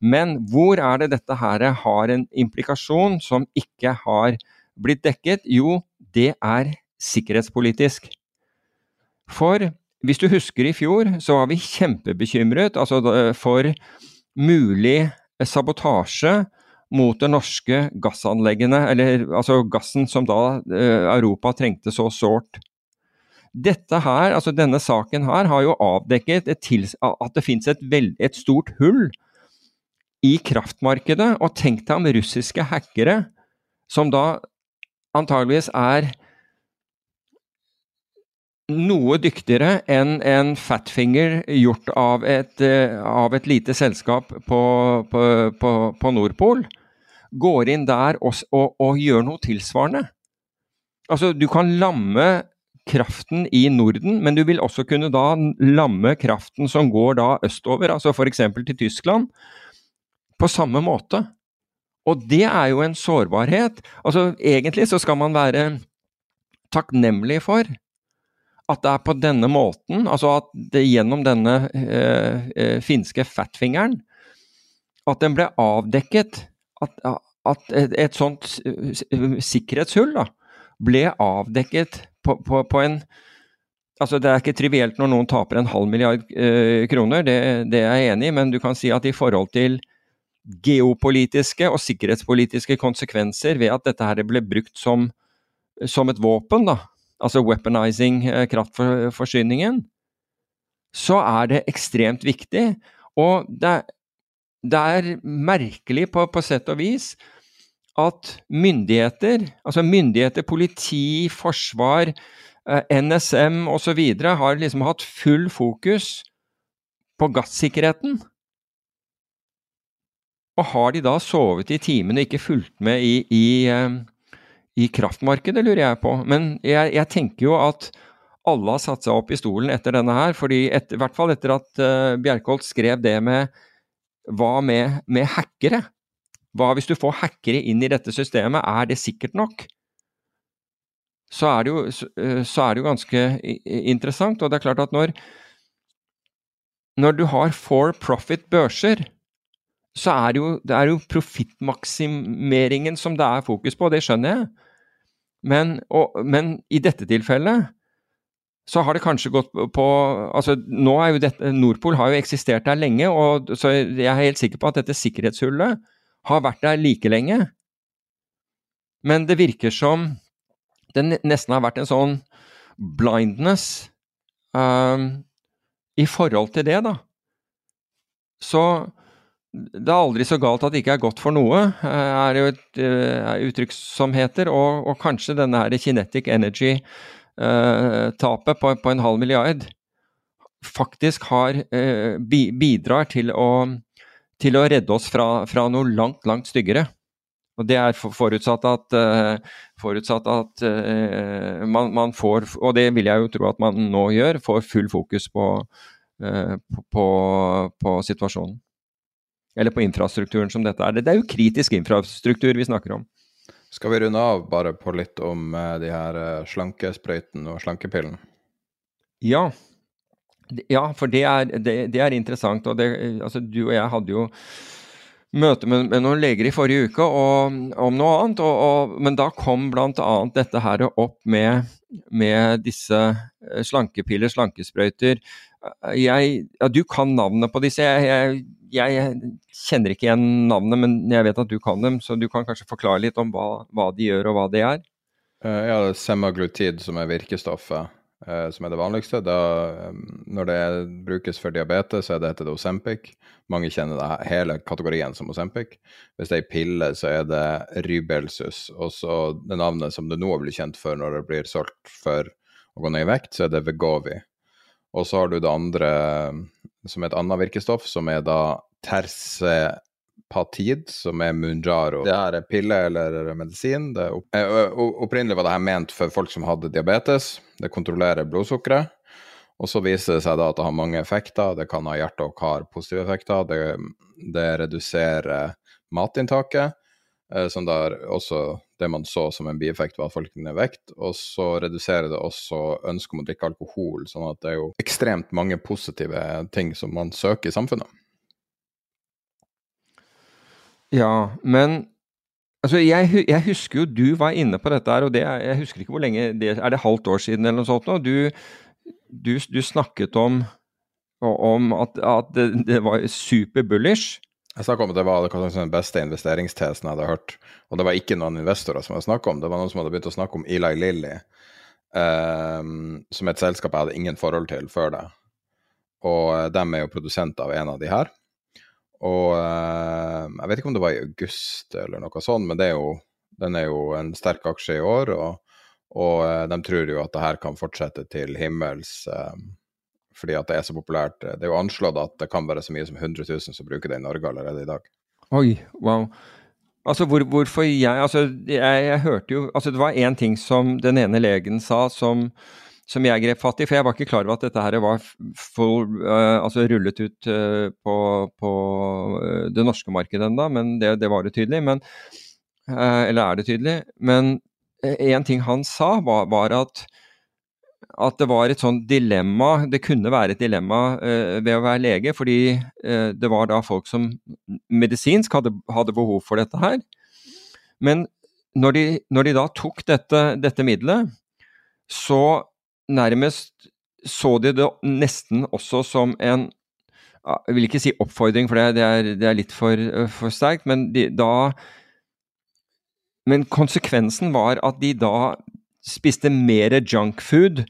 Men hvor er det dette her har en implikasjon som ikke har blitt dekket? Jo, det er sikkerhetspolitisk. For hvis du husker i fjor, så var vi kjempebekymret altså, for mulig sabotasje mot de norske gassanleggene, eller altså gassen som da eh, Europa trengte så sårt. Dette her, altså Denne saken her har jo avdekket at det finnes et, et stort hull i kraftmarkedet. Og tenk deg om russiske hackere, som da antageligvis er noe dyktigere enn en fatfinger gjort av et, av et lite selskap på, på, på, på, Nordpol, går inn der og, og, og gjør noe tilsvarende. Altså, du kan lamme kraften i Norden, men du vil også kunne da lamme kraften som går da østover, altså f.eks. til Tyskland, på samme måte. Og det er jo en sårbarhet. Altså egentlig så skal man være takknemlig for at det er på denne måten, altså at det gjennom denne øh, finske fatfingeren, at den ble avdekket at, at et, et, sånt sikkerhetshull da, ble avdekket på, på, på en Altså, Det er ikke trivielt når noen taper en halv milliard eh, kroner, det, det, er jeg enig i, men du kan si at i forhold til geopolitiske og sikkerhetspolitiske konsekvenser ved at dette her ble brukt som, som et våpen, da, altså weaponizing eh, kraftforsyningen, så er det ekstremt viktig. Og det, det er merkelig på, på sett og vis at myndigheter, altså myndigheter, politi, forsvar, eh, NSM osv. har liksom hatt full fokus på gassikkerheten. Og har de da sovet i timene og ikke fulgt med i, i, i kraftmarkedet, lurer jeg på. Men jeg, jeg, tenker jo at alle har satt seg opp i stolen etter denne her. fordi etter, I hvert fall etter at uh, Bjerkholt skrev det med hva med, med hackere? Hva hvis du får hackere inn i dette systemet, er det sikkert nok? Så er det jo, så er det jo ganske interessant. Og det er klart at når, når du har for profit-børser, så er det jo, det jo profittmaksimeringen som det er fokus på, det skjønner jeg. Men, og, men, i dette tilfellet så har det kanskje gått på altså nå er jo dette, Nordpol har jo eksistert der lenge, og så jeg er helt sikker på at dette sikkerhetshullet har vært der like lenge. Men det virker som det nesten har vært en sånn blindness um, i forhold til det, da. Så det er aldri så galt at det ikke er godt for noe, eh, er jo et er uttrykk som heter. Og, og kanskje denne her kinetic energy-tapet uh, på, på, en halv milliard faktisk har, uh, bidrar til å, til å, redde oss fra, fra, noe langt, langt styggere. Og det er forutsatt at, forutsatt at man, man, får, og det vil jeg jo tro at man nå gjør, får full fokus på, på, på situasjonen eller på infrastrukturen som dette er. Det er jo kritisk infrastruktur vi snakker om. Skal vi runde av bare på litt om de her slankesprøyten og slankepillen? Ja. Ja, for det er, det, det er interessant. Og det, altså, du og jeg hadde jo møte med, med, noen leger i forrige uke og, om noe annet. Og, og, men da kom bl.a. dette her opp med, med disse eh, slankepiller, slankesprøyter. Jeg, ja, du kan navnet på disse. Jeg, jeg, jeg, kjenner ikke igjen navnet, men jeg vet at du kan dem. Så du kan kanskje forklare litt om hva, hva de gjør og hva de er? Ja, det er semaglutid som er virkestoffet, som er det vanligste. Da, um, når det brukes for diabetes, så er heter det Osempic. Mange kjenner det hele kategorien som Osempic. Hvis det er ei pille, så er det Rybelsus. Og så det navnet som det nå blir kjent for når det blir solgt for å gå ned i vekt, så er det Vegovi. Og så har du det andre som er et annet virkestoff, som er da tersepatid, som er Munjaro. Det her er pille eller medisin. Opp opprinnelig var det her ment for folk som hadde diabetes. Det kontrollerer blodsukkeret. Og så viser det seg da at det har mange effekter. Det kan ha hjerte- og kar positive effekter. Det, det reduserer matinntaket, som da også det man så som en bieffekt, var at folk ned vekt. Og så reduserer det også ønsket om å drikke alkohol, sånn at det er jo ekstremt mange positive ting som man søker i samfunnet. Ja, men altså jeg, jeg, husker jo du var inne på dette her, og det, jeg husker ikke hvor lenge det Er det halvt år siden eller noe sånt nå? Du, du, du snakket om, om at, at det, det var super bullish. Jeg snakka om at det var den beste investeringstesen jeg hadde hørt. Og det var ikke noen investorer som hadde snakka om det, var noen som hadde begynt å snakke om Eli Lilly, um, som et selskap jeg hadde ingen forhold til før det. Og dem er jo produsent av en av de her. Og uh, jeg vet ikke om det var i august eller noe sånt, men er jo, den er jo en sterk aksje i år. Og, og uh, de tror jo at det her kan fortsette til himmels. Um, fordi at det er så populært. Det er jo anslått at det kan være så mye som 100 000 som bruker det i Norge allerede i dag. Oi, wow. Altså, hvor, hvorfor jeg Altså, jeg, jeg, hørte jo Altså, det var én ting som den ene legen sa som, som jeg grep fatt i, for jeg var ikke klar over at dette her var full, uh, altså rullet ut uh, på, på uh, det norske markedet ennå, men det, det, var det tydelig. Men, eller er det tydelig? Men én ting han sa, var, var at at det var et sånt dilemma, det kunne være et dilemma uh, ved å være lege, fordi uh, det var da folk som medisinsk hadde, hadde behov for dette her. Men når de, når de da tok dette, dette middelet, så nærmest så de det nesten også som en Jeg vil ikke si oppfordring, for det, er, det er, litt for, for sterkt, men de, da Men konsekvensen var at de da spiste mer junkfood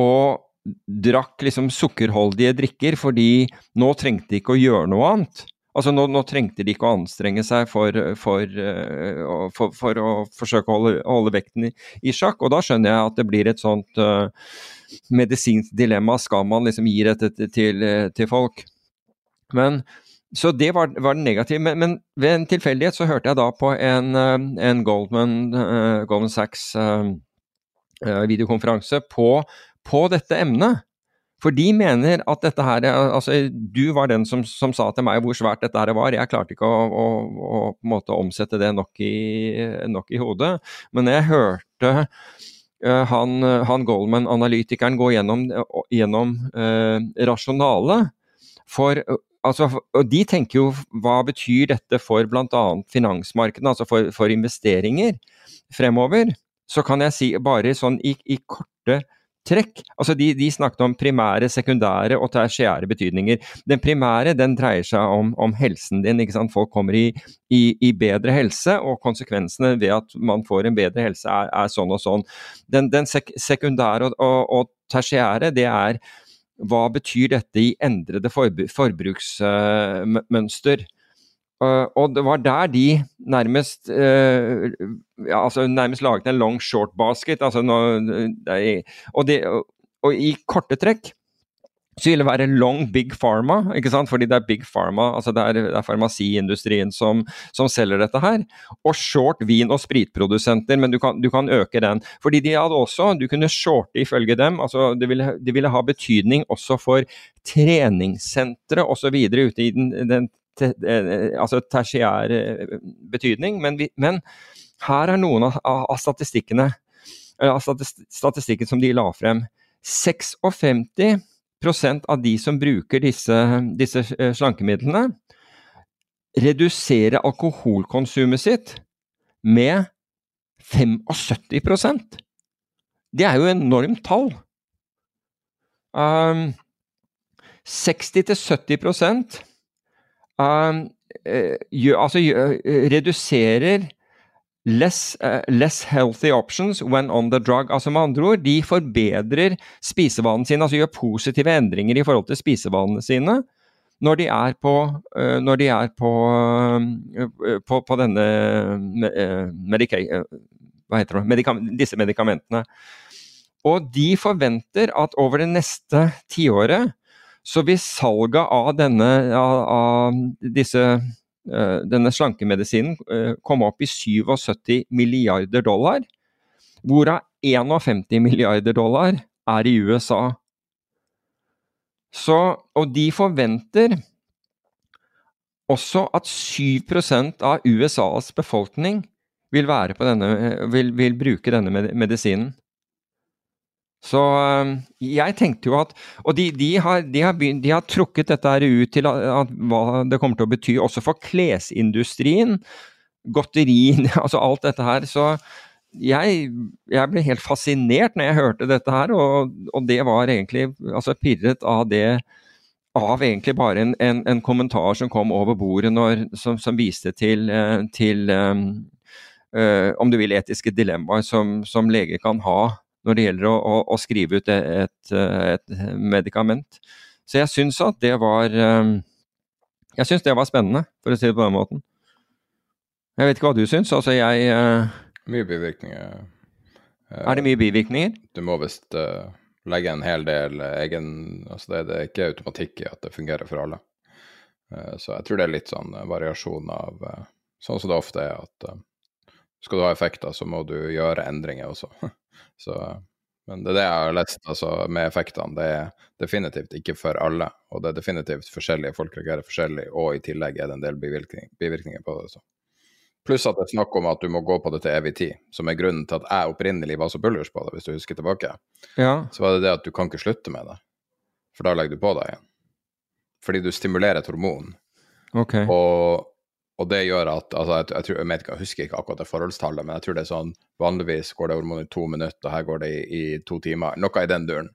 og drakk liksom sukkerholdige drikker fordi nå trengte de ikke å gjøre noe annet. Altså nå, nå trengte de ikke å anstrenge seg for, for, uh, for, for å forsøke å holde, holde vekten i, i, sjakk. Og da skjønner jeg at det blir et sånt uh, medisinsk dilemma. Skal man liksom gi dette til, til, folk? Men så det var, var det negative. Men, men, ved en tilfeldighet så hørte jeg da på en, en Goldman, uh, Goldman Sachs uh, videokonferanse på, på, dette emnet. For de mener at dette her altså Du var den som, som sa til meg hvor svært dette her var. Jeg klarte ikke å, å, å på en måte omsette det nok i, nok i hodet. Men jeg hørte uh, han, han Goldman-analytikeren gå gjennom, gjennom uh, rasjonalet for altså, og De tenker jo hva betyr dette for bl.a. finansmarkedene, altså for, for, investeringer fremover. Så kan jeg si bare sånn i, i korte trekk. Altså de, de, snakket om primære, sekundære og tertiære betydninger. Den primære den dreier seg om, om helsen din. ikke sant? Folk kommer i, i, i, bedre helse, og konsekvensene ved at man får en bedre helse er, er sånn og sånn. Den, den sek sekundære og, og, og tertiære, det er hva betyr dette i endrede forbruksmønster? Og det var der de nærmest uh, ja, altså nærmest laget en long short basket. Altså nå, og, de, og, i korte trekk så vil det være long big pharma, ikke sant? fordi det er big pharma, altså det er, det er farmasiindustrien som, som, selger dette her. Og short vin- og spritprodusenter, men du kan, du kan, øke den. Fordi de hadde også, du kunne shorte ifølge dem, altså det ville, de ville ha betydning også for treningssentre osv. ute i den, den te, eh, altså tertiær eh, betydning. Men, vi, men, her er noen av, av statistikkene av statistikken som de la frem. 56% av de som bruker disse, disse eh, slankemidlene, reduserer alkoholkonsumet sitt med 75% Det er jo enormt tall. Um, 60-70 um, gjør, altså, gjør, reduserer less, uh, less, healthy options when on the drug. Altså Med andre ord, de forbedrer spisevanene sine, altså gjør positive endringer i forhold til spisevanene sine når de er på, uh, de er på, uh, på, på denne medika disse medikamentene. Og de forventer at over det neste tiåret så hvis salget av, denne, av, disse Eh, denne slankemedisinen eh, kom opp i 77 milliarder dollar, hvorav 51 milliarder dollar er i USA. Så, og de forventer også at 7% av USAs befolkning vil, denne, vil, vil bruke denne medisinen. Så eh, jeg tenkte jo at Og de, de, har, de, har, begynt, de har, trukket dette her ut til at, at, hva det kommer til å bety også for klesindustrien. godterien, [LAUGHS] altså alt dette her. Så jeg, jeg, ble helt fascinert når jeg hørte dette her, og, og det var egentlig altså pirret av det av egentlig bare en, en, en kommentar som kom over bordet når, som, som viste til, eh, til um, uh, om du vil, etiske dilemmaer som, som leger kan ha når det gjelder å, å, å skrive ut et, et, medikament. Så jeg syns at det var eh, Jeg syns det var spennende, for å si det på den måten. Jeg vet ikke hva du syns. Altså, jeg uh, Mye bivirkninger. Uh, er det mye bivirkninger? Du må visst uh, legge en hel del egen Altså, det, det er ikke automatikk i at det fungerer for alle. så jeg tror det er litt sånn variasjon av Sånn som det ofte er, at skal du ha effekter, så må du gjøre endringer også. [LAUGHS] Så, men det er det jeg har lest altså, med effektene. Det er definitivt ikke for alle. Og det er definitivt forskjellige, folk reagerer forskjellig, og i tillegg er det en del bivirkninger, bivirkninger på det. Så. Pluss at det er snakk om at du må gå på det til evig tid, som er grunnen til at jeg opprinnelig var så bullers på det, hvis du husker tilbake. Ja. Så var det det at du kan ikke slutte med det, for da legger du på deg igjen. Fordi du stimulerer et hormon. Okay. Og og det gjør at altså jeg, jeg, tror, jeg, ikke, jeg, husker ikke akkurat det forholdstallet, men jeg tror det er sånn vanligvis går det hormoner i to minutter, og her går det i, i, to timer. Noe i den duren.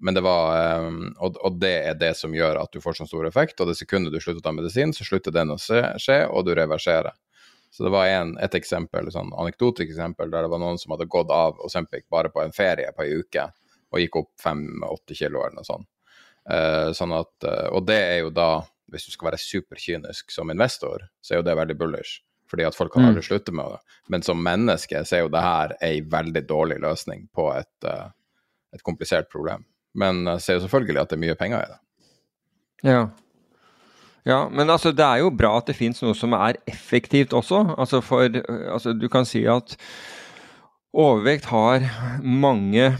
Men det var um, og, og, det er det som gjør at du får sånn stor effekt. Og det sekundet du slutter å ta medisin, så slutter den å skje, og du reverserer. Så det var en, et eksempel, sånn anekdotisk eksempel der det var noen som hadde gått av Osempic bare på en ferie på ei uke, og gikk opp fem-åtte kilo eller noe sånt. Uh, sånn at, uh, og det er jo da hvis du skal være superkynisk som investor, så er jo det veldig bullish. Fordi at folk kan aldri mm. slutte med det. Men som menneske så er jo det her ei veldig dårlig løsning på et, uh, et komplisert problem. Men jeg ser jo selvfølgelig at det er mye penger i det. Ja. Ja, men altså, det er jo bra at det fins noe som er effektivt også. Altså for altså, Du kan si at overvekt har mange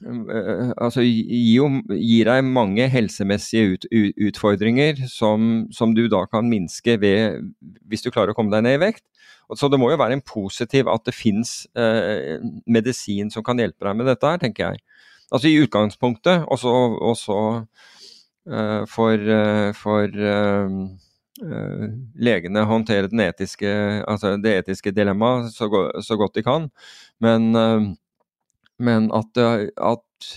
altså gir, gir, deg mange helsemessige ut, utfordringer som, som, du da kan minske ved, hvis du klarer å komme deg ned i vekt. Så det må jo være en positiv at det fins eh, medisin som kan hjelpe deg med dette her, tenker jeg. Altså i utgangspunktet, og så uh, for, uh, for uh, legene håndtere etiske, altså det etiske dilemmaet så, så, godt de kan. Men, men at, at,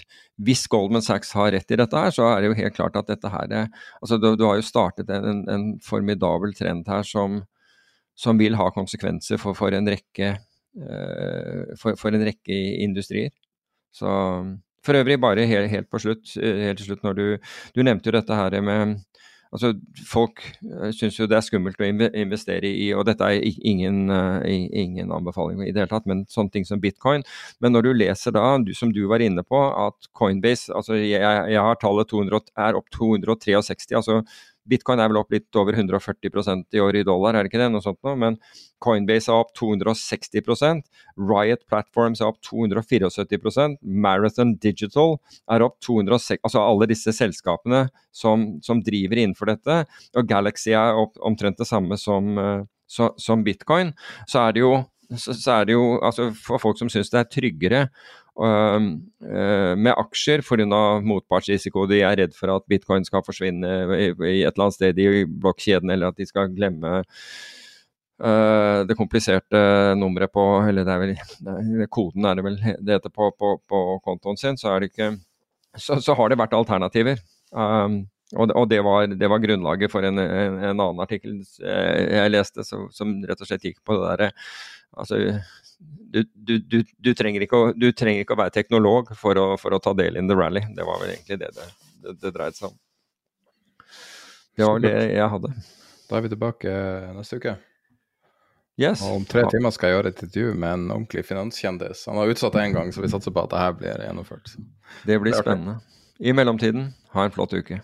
hvis Goldman Sachs har rett i dette, her, så er det jo helt klart at dette her er, altså du, du har jo startet en, en, formidabel trend her som, som vil ha konsekvenser for, for en rekke for, for, en rekke industrier. Så for øvrig, bare helt, helt på slutt, eh, helt til slutt når du, du nevnte jo dette her med Altså, Folk eh, syns jo det er skummelt å investere i, og dette er ingen, eh, ingen, anbefaling i det hele tatt, men sånne ting som bitcoin. Men når du leser da, du, som du var inne på, at Coinbase altså jeg, jeg har tallet 200, er opp 263, altså Bitcoin er vel opp litt over 140% i år i dollar, er det ikke det? Noe sånt noe. Men Coinbase er opp 260% Riot Platforms er opp 274% Marathon Digital er opp 206 Altså alle disse selskapene som, som driver innenfor dette. Og Galaxy er opp omtrent det samme som, uh, så, som bitcoin. Så er det jo så, så er det jo, altså For folk som syns det er tryggere med aksjer pga. motpartsrisiko. De er redd for at bitcoin skal forsvinne i, et eller annet sted i blokkjeden, eller at de skal glemme uh, det kompliserte nummeret på Eller det er vel koden er det vel det heter på, på, på kontoen sin. Så, ikke, så, så har det vært alternativer. Um, og, det, og det, var, det, var, grunnlaget for en, en, en annen artikkel jeg leste som, som rett og slett gikk på det derre Altså, du, du, du, du, trenger å, du, trenger ikke å, være teknolog for å, for å, ta del i the rally. Det var vel egentlig det det, det, det dreide seg om. Det var det jeg hadde. Da er vi tilbake neste uke. Yes. Og om tre timer skal jeg gjøre et intervju med en ordentlig finanskjendis. Han har utsatt det én gang, så vi satser på at det her blir gjennomført. Det blir spennende. I mellomtiden, ha en flott uke.